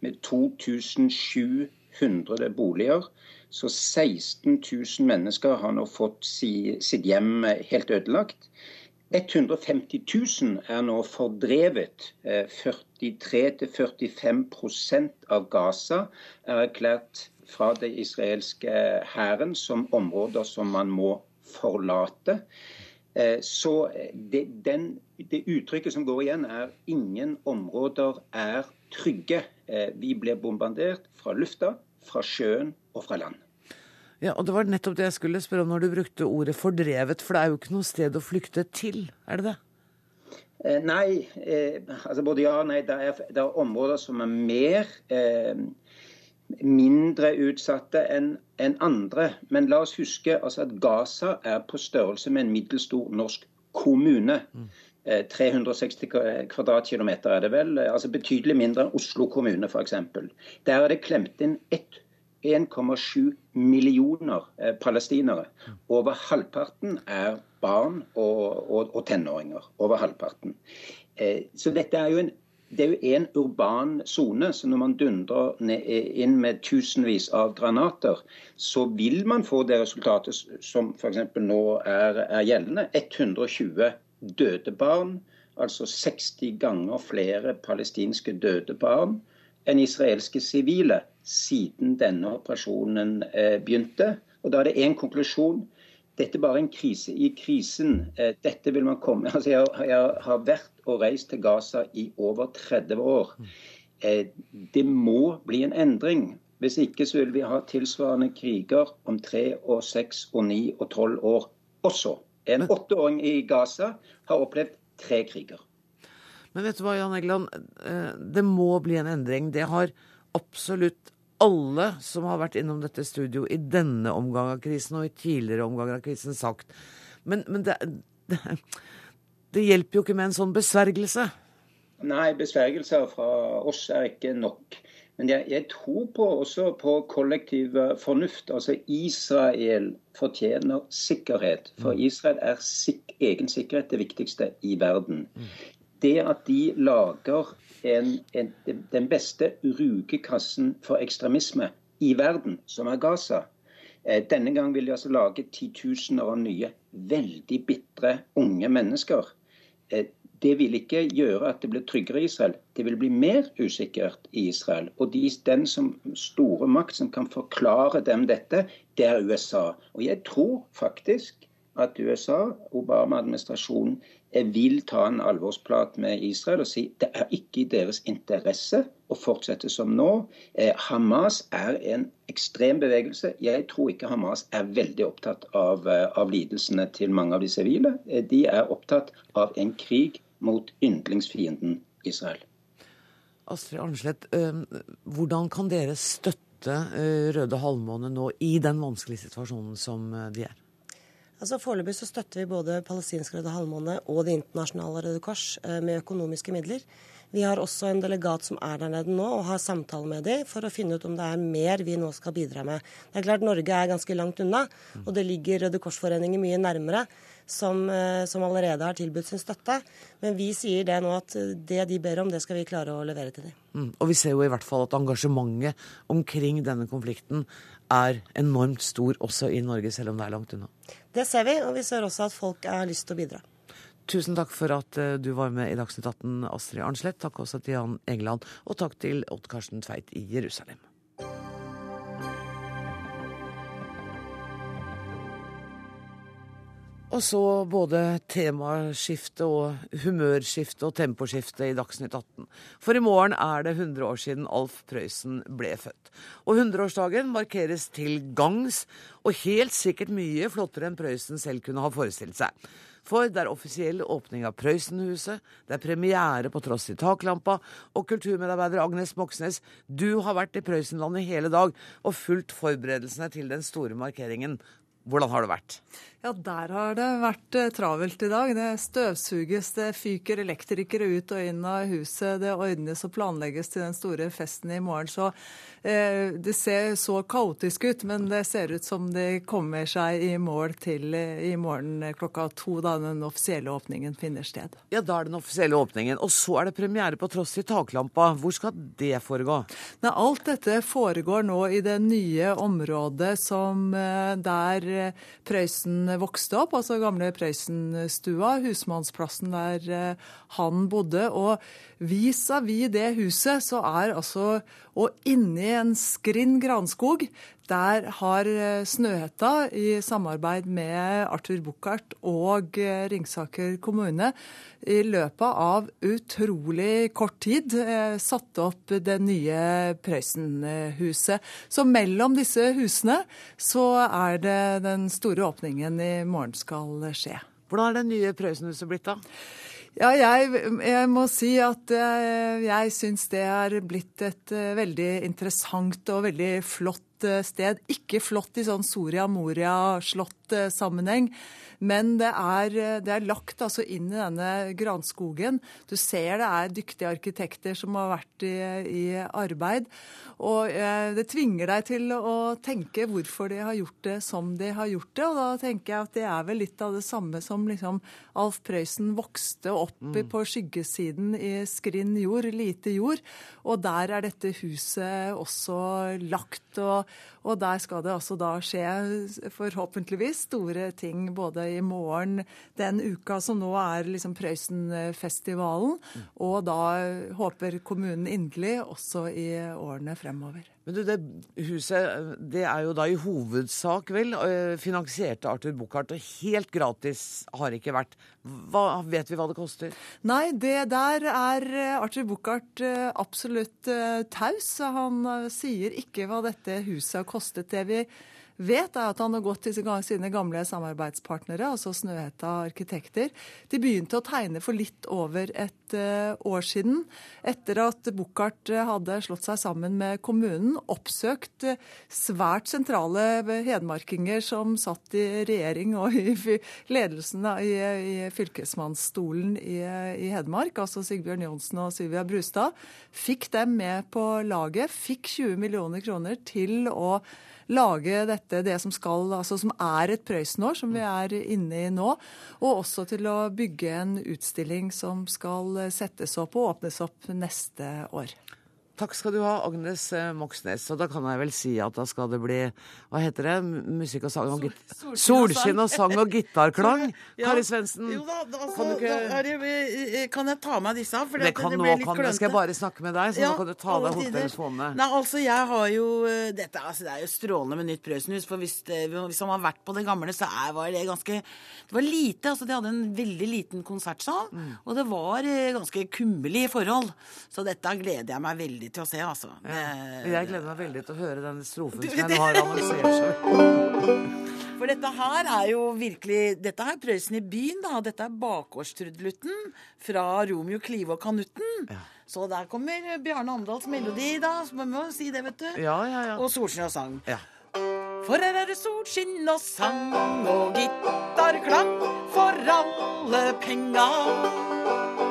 med 2700 boliger. Så 16 000 mennesker har nå fått sitt hjem helt ødelagt. 150 000 er nå fordrevet. 43-45% av Gaza er erklært fra det israelske hæren som områder som man må forlate. Eh, så det, den, det, uttrykket som går igjen, er 'ingen områder er trygge'. Eh, vi blir bombardert fra lufta, fra sjøen og fra land. Ja, og Det var nettopp det jeg skulle spørre om når du brukte ordet 'fordrevet'. For det er jo ikke noe sted å flykte til, er det det? Eh, nei, eh, altså både ja og nei. Det er, det er områder som er mer eh, mindre utsatte enn en andre. Men la oss huske altså at Gaza er på størrelse med en middelstor norsk kommune. Mm. 360 kvadratkilometer er det vel. altså Betydelig mindre enn Oslo kommune f.eks. Der er det klemt inn 1,7 millioner eh, palestinere. Over halvparten er barn og, og, og tenåringer. Over halvparten. Eh, så dette er jo en det er jo en urban sone, så når man dundrer inn med tusenvis av granater, så vil man få det resultatet som f.eks. nå er, er, gjeldende. 120 døde barn, altså 60 ganger flere palestinske døde barn enn israelske sivile siden denne operasjonen eh, begynte. Og Da er det én konklusjon. Dette er bare en krise i krisen. Eh, dette vil man komme altså jeg, jeg har vært og reist til Gaza i over 30 år. Eh, det må bli en endring. Hvis ikke så vil vi ha tilsvarende kriger om tre og seks og ni og tolv år også. En åtteåring i Gaza har opplevd tre kriger. Men vet du hva, Jan Egeland. Det må bli en endring. Det har absolutt alle som har vært innom dette studio i denne omgang av krisen og i tidligere omganger av krisen, sagt. Men, men det, det, det, hjelper jo ikke med en sånn besvergelse. Nei, besvergelser fra oss er ikke nok. Men jeg, jeg tror på, også på kollektiv fornuft. Altså Israel fortjener sikkerhet. For mm. Israel er sik egen sikkerhet det viktigste i verden. Det at de lager en, en, den beste rugekassen for ekstremisme i verden, som er Gaza. Eh, denne gang vil de altså lage titusener av nye, veldig bitre unge mennesker. Eh, det vil ikke gjøre at det blir tryggere i Israel. Det vil bli mer usikkert i Israel. Og de, den som store makt som kan forklare dem dette, det er USA. Og jeg tror faktisk at USA, Obama-administrasjonen, vil ta en alvorsprat med Israel og si det er ikke i deres interesse å fortsette som nå. Eh, Hamas er en ekstrem bevegelse. Jeg tror ikke Hamas er veldig opptatt av, eh, av lidelsene til mange av de sivile. Eh, de er opptatt av en krig mot yndlingsfienden Israel. Astrid Arnslett, hvordan kan dere støtte Røde Halvmåne nå i den vanskelige situasjonen som de er? Altså Foreløpig så støtter vi både Palestinsk Røde Halvmåne og Det internasjonale Røde Kors eh, med økonomiske midler. Vi har også en delegat som er der nede nå og har samtale med dem for å finne ut om det er mer vi nå skal bidra med. Det er klart Norge er ganske langt unna, og det ligger Røde Kors-foreninger mye nærmere. Som, eh, som, allerede har tilbudt sin støtte. Men vi sier det nå at det de ber om, det skal vi klare å levere til dem. Mm. Og vi ser jo i hvert fall at engasjementet omkring denne konflikten er enormt stor også i Norge, selv om det er langt unna. Det ser vi, og vi ser også at folk har lyst til å bidra. Tusen takk for at eh, du var med i Dagsnytt 18, Astrid Arnslett. Takk også til Jan Engeland, og takk til Odd Karsten Tveit i Jerusalem. Og så både temaskifte og humørskifte og temposkifte i Dagsnytt 18. For i morgen er det 100 år siden Alf Prøysen ble født. Og 100-årsdagen markeres til gangs, og helt sikkert mye flottere enn Prøysen selv kunne ha forestilt seg. For det er offisiell åpning av Prøysenhuset, det er premiere på Tross i taklampa, og kulturmedarbeider Agnes Moxnes, du har vært i Prøysenlandet hele dag og fulgt forberedelsene til den store markeringen. Hvordan har det vært? Ja, der har det vært eh, travelt i dag. Det støvsuges, det fyker elektrikere ut og inn av huset. Det ordnes og planlegges til den store festen i morgen. Så eh, det ser så kaotisk ut, men det ser ut som de kommer seg i mål til eh, i morgen klokka to, da den offisielle åpningen finner sted. Ja, da er den offisielle åpningen. Og så er det premiere på Tross i taklampa. Hvor skal det foregå? Nei, alt dette foregår nå i det nye området som eh, der Prøysen vokste opp, altså gamle Prøysenstua, husmannsplassen der eh, han bodde. Og vis-à-vis det huset så er altså Og inni en skrinn granskog, der har eh, Snøhetta i samarbeid med Arthur Buchardt og eh, Ringsaker kommune i løpet av utrolig kort tid satt opp det nye Prøysenhuset. Så mellom disse husene så er det den store åpningen i morgen skal skje. Hvordan er det nye Prøysenhuset blitt, da? Ja, jeg, jeg, må si at jeg, syns det er blitt et veldig interessant og veldig flott sted. Ikke flott i sånn Soria Moria-slott-sammenheng, men det er, det er, lagt altså inn i denne granskogen. Du ser det er dyktige arkitekter som har vært i, i arbeid. Og uh, det tvinger deg til å tenke hvorfor de har gjort det som de har gjort det. Og da tenker jeg at det er vel litt av det samme som liksom Alf Prøysen vokste opp mm. på skyggesiden i skrinn jord, lite jord. Og der er dette huset også lagt. Og, og der skal det altså da skje forhåpentligvis store ting både i morgen, den uka som nå er liksom Prøysenfestivalen, og da håper kommunen inderlig også i årene fremover. Men du, det huset det er jo da i hovedsak vel finansiert av Arthur Buchardt, og helt gratis har det ikke vært. Hva, vet vi hva det koster? Nei, det der er Arthur Buchardt absolutt taus. Han sier ikke hva dette huset har kostet. Det vi vet, er at han har gått til sine gamle samarbeidspartnere, altså Snøhetta arkitekter. De begynte å tegne for litt over et uh, år siden, etter at Buchardt hadde slått seg sammen med kommunen, oppsøkt uh, svært sentrale hedmarkinger som satt i regjering og i ledelsen i, i fylkesmannsstolen i, i, Hedmark, altså Sigbjørn Johnsen og Sylvia Brustad, fikk dem med på laget, fikk 20 millioner kroner til å lage dette, det som, skal, altså som er et Prøysenår, som vi er inne i nå. Og også til å bygge en utstilling som skal settes opp og åpnes opp neste år. Takk skal du ha, Agnes eh, Moxnes. Og da kan jeg vel si at da skal det bli Hva heter det? Musikk og sang og Sol, Solskinn og sang og gitarklang? ja. Kari Svendsen. Jo da, altså, kan, ikke... da det, eh, kan jeg ta meg disse? For det, kan det nå kan jeg. Skal jeg bare snakke med deg, så ja, nå kan du ta deg hodetelefonene. Nei, altså, jeg har jo eh, dette, altså, Det er jo strålende med nytt Prøysenhus. For hvis, det, hvis man har vært på det gamle, så er, var det ganske Det var lite. altså De hadde en veldig liten konsertsal, mm. og det var ganske kummerlige forhold. Så dette gleder jeg meg veldig veldig til å se, altså. Ja. Jeg gleder meg veldig til å høre den strofen som jeg nå har selv. For dette her er jo virkelig Dette er Prøysen i byen, da. Dette er bakgårdstrudelutten fra Romeo Klive og Kanutten. Ja. Så der kommer Bjarne Amdals melodi, da. Så må vi si det, vet du. Ja, ja, ja. Og Solskinn og sang. Ja. For her er det solskinn og sang og gitarklang for alle penga.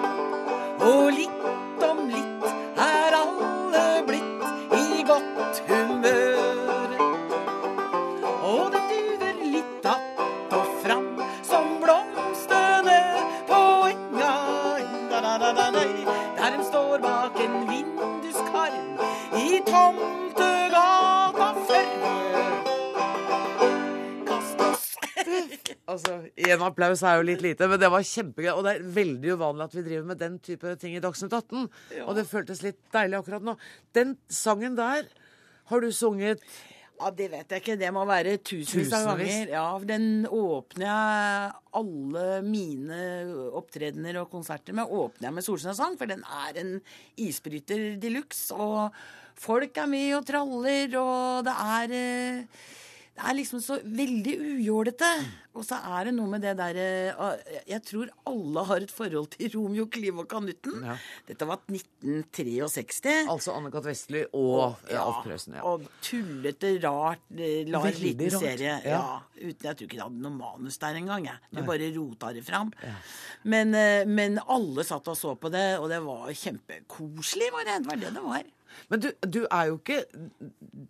Applaus er jo litt lite, men det var kjempegøy. Og det er veldig uvanlig at vi driver med den type ting i Dagsnytt 18. Ja. Og det føltes litt deilig akkurat nå. Den sangen der har du sunget Ja, Det vet jeg ikke. Det må være tusenvis av ganger. Ja, Den åpner jeg alle mine opptredener og konserter med. Åpner jeg med Solskinnsang, for den er en isbryter de luxe. Og folk er med og traller, og det er eh, det er liksom så veldig ujålete. Og så er det noe med det derre Jeg tror alle har et forhold til Romeo, Kliv og Kanutten. Ja. Dette var 1963. Altså Anne-Kat. Vestli og ja, Alf Prøysen. Ja. Og tullete, rart, eh, lar liten rart, serie. ja. Uten, jeg tror ikke det hadde noe manus der engang. Du bare rota det fram. Men, eh, men alle satt og så på det, og det var kjempekoselig. Var det. det var det det var. Men du, du er jo ikke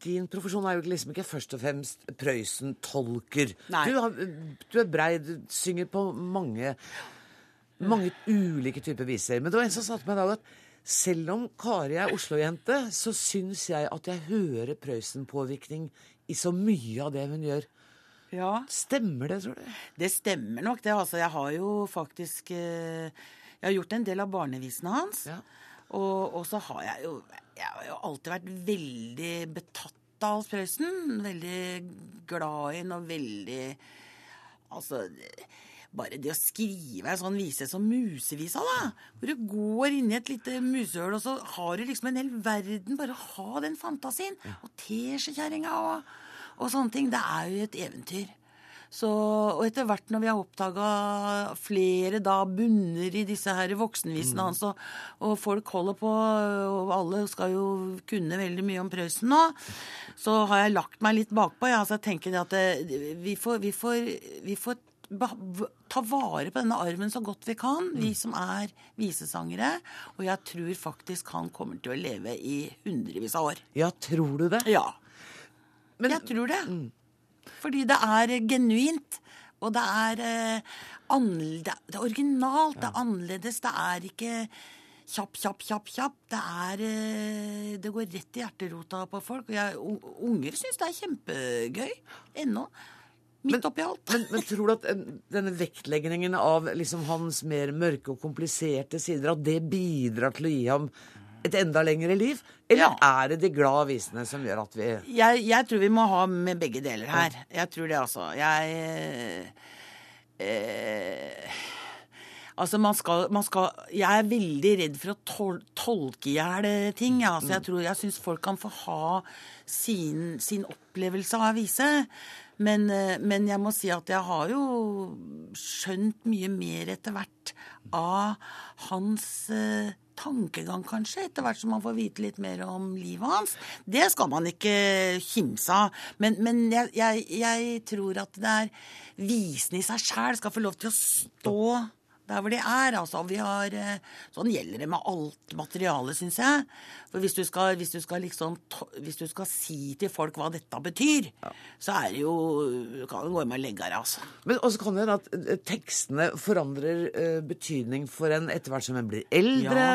Din profesjon er jo liksom ikke først og fremst Prøysen-tolker. Du, har- du er brei, du synger på mange mange ulike typer viser. Men det var en som sa til meg i dag at selv om Kari er Oslo-jente, så syns jeg at jeg hører Prøysen-påvirkning i så mye av det hun gjør. Ja. Stemmer det, tror du? Det stemmer nok, det. Altså, jeg har jo faktisk eh, Jeg har gjort en del av barnevisene hans. Og, og så har jeg jo Jeg har jo alltid vært veldig betatt av Hans Prøysen. Veldig glad i ham og veldig Altså bare det å skrive en sånn vise som Musevisa, da. Hvor du går inn i et lite musehull, og så har du liksom en hel verden. Bare ha den fantasien. Og teskjekjerringa og, og sånne ting. Det er jo et eventyr. Så, og etter hvert når vi har oppdaga flere da bunner i disse her voksenvisene hans, og, og folk holder på, og alle skal jo kunne veldig mye om Prøysen nå, så har jeg lagt meg litt bakpå. Ja. altså jeg tenker at det, vi får, vi får, vi får ta vare på denne arven så godt vi kan, vi som er visesangere. Og jeg tror faktisk han kommer til å leve i hundrevis av år. Ja, tror du det? Ja. jeg tror det. Fordi det er genuint. Og det er, eh, det er- originalt, det er annerledes. Det er ikke kjapp, kjapp, kjapp, kjapp. Det er eh, Det går rett i hjerterota på folk. Og jeg, unger syns det er kjempegøy ennå. Midt oppi alt. Men, men tror du at denne vektleggingen av liksom hans mer mørke og kompliserte sider, at det bidrar til å gi ham et enda lengre liv? Eller er det de glade avisene som gjør at vi jeg, jeg tror vi må ha med begge deler her. Jeg tror det, altså. Jeg eh, Altså, man skal, man skal Jeg er veldig redd for å tol tolke i hjel eh, ting. Ja. Altså, jeg tror, jeg syns folk kan få ha sin, sin opplevelse av avise. Men, eh, men jeg må si at jeg har jo skjønt mye mer etter hvert av hans eh, tankegang, kanskje, etter hvert som man får vite litt mer om livet hans. Det skal man ikke kimse av. Men, men jeg, jeg, jeg tror at det er visene i seg sjæl skal få lov til å stå der hvor de er. Altså, vi har, eh, sånn gjelder det med alt materiale, syns jeg. For hvis du skal, hvis du skal, liksom, hvis du skal si til folk hva dette betyr, så er det jo Du kan jo gå hjem og legge deg, altså. Men også kan det hende at eh, tekstene forandrer eh, betydning for en etter hvert som en blir eldre,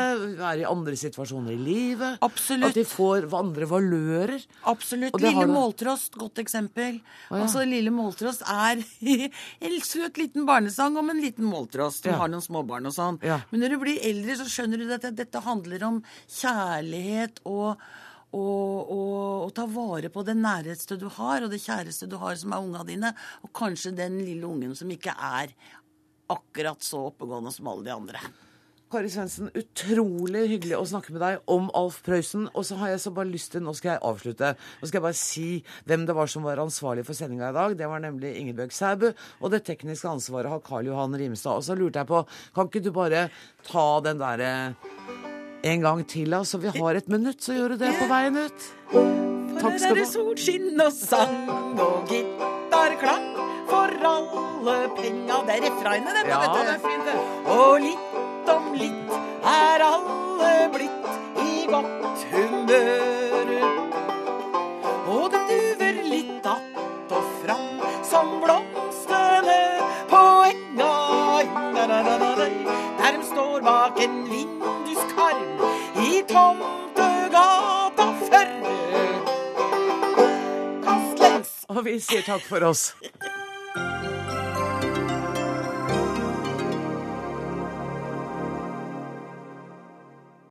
er i andre situasjoner i livet. Absolutt. At de får andre valører. Absolutt. Lille Måltrost, godt eksempel. Å, ja. Altså, Lille Måltrost er en søt liten barnesang om en liten måltrost Ja. Har noen småbarn og sånn. Ja. Men når du blir eldre, så skjønner du at dette handler om kjærlighet og og, og, og ta vare på det næreste du har, og det kjæreste du har, som er unga dine. Og kanskje den lille ungen som ikke er akkurat så oppegående som alle de andre. Kari Svendsen, utrolig hyggelig å snakke med deg om Alf Prøysen. Og så har jeg så bare lyst til, nå skal jeg avslutte, nå skal jeg bare si hvem det var som var ansvarlig for sendinga i dag. Det var nemlig Ingebjørg Sæbu. Og det tekniske ansvaret har Karl Johan Rimstad. Og så lurte jeg på, kan ikke du bare ta den derre en gang til, da? Så vi har et minutt, så gjør du det på veien ut. Takk skal du For det er solskinn og sang og gitarklang for alle penga. Det er refrenget, det. Ja, det er fint, det. Og litt om litt er alle blitt i godt humør. Og det duver litt att og fram som blomstene på enga. Der de står bak en vinduskarm i Tomtegata 40. Og vi sier takk for oss.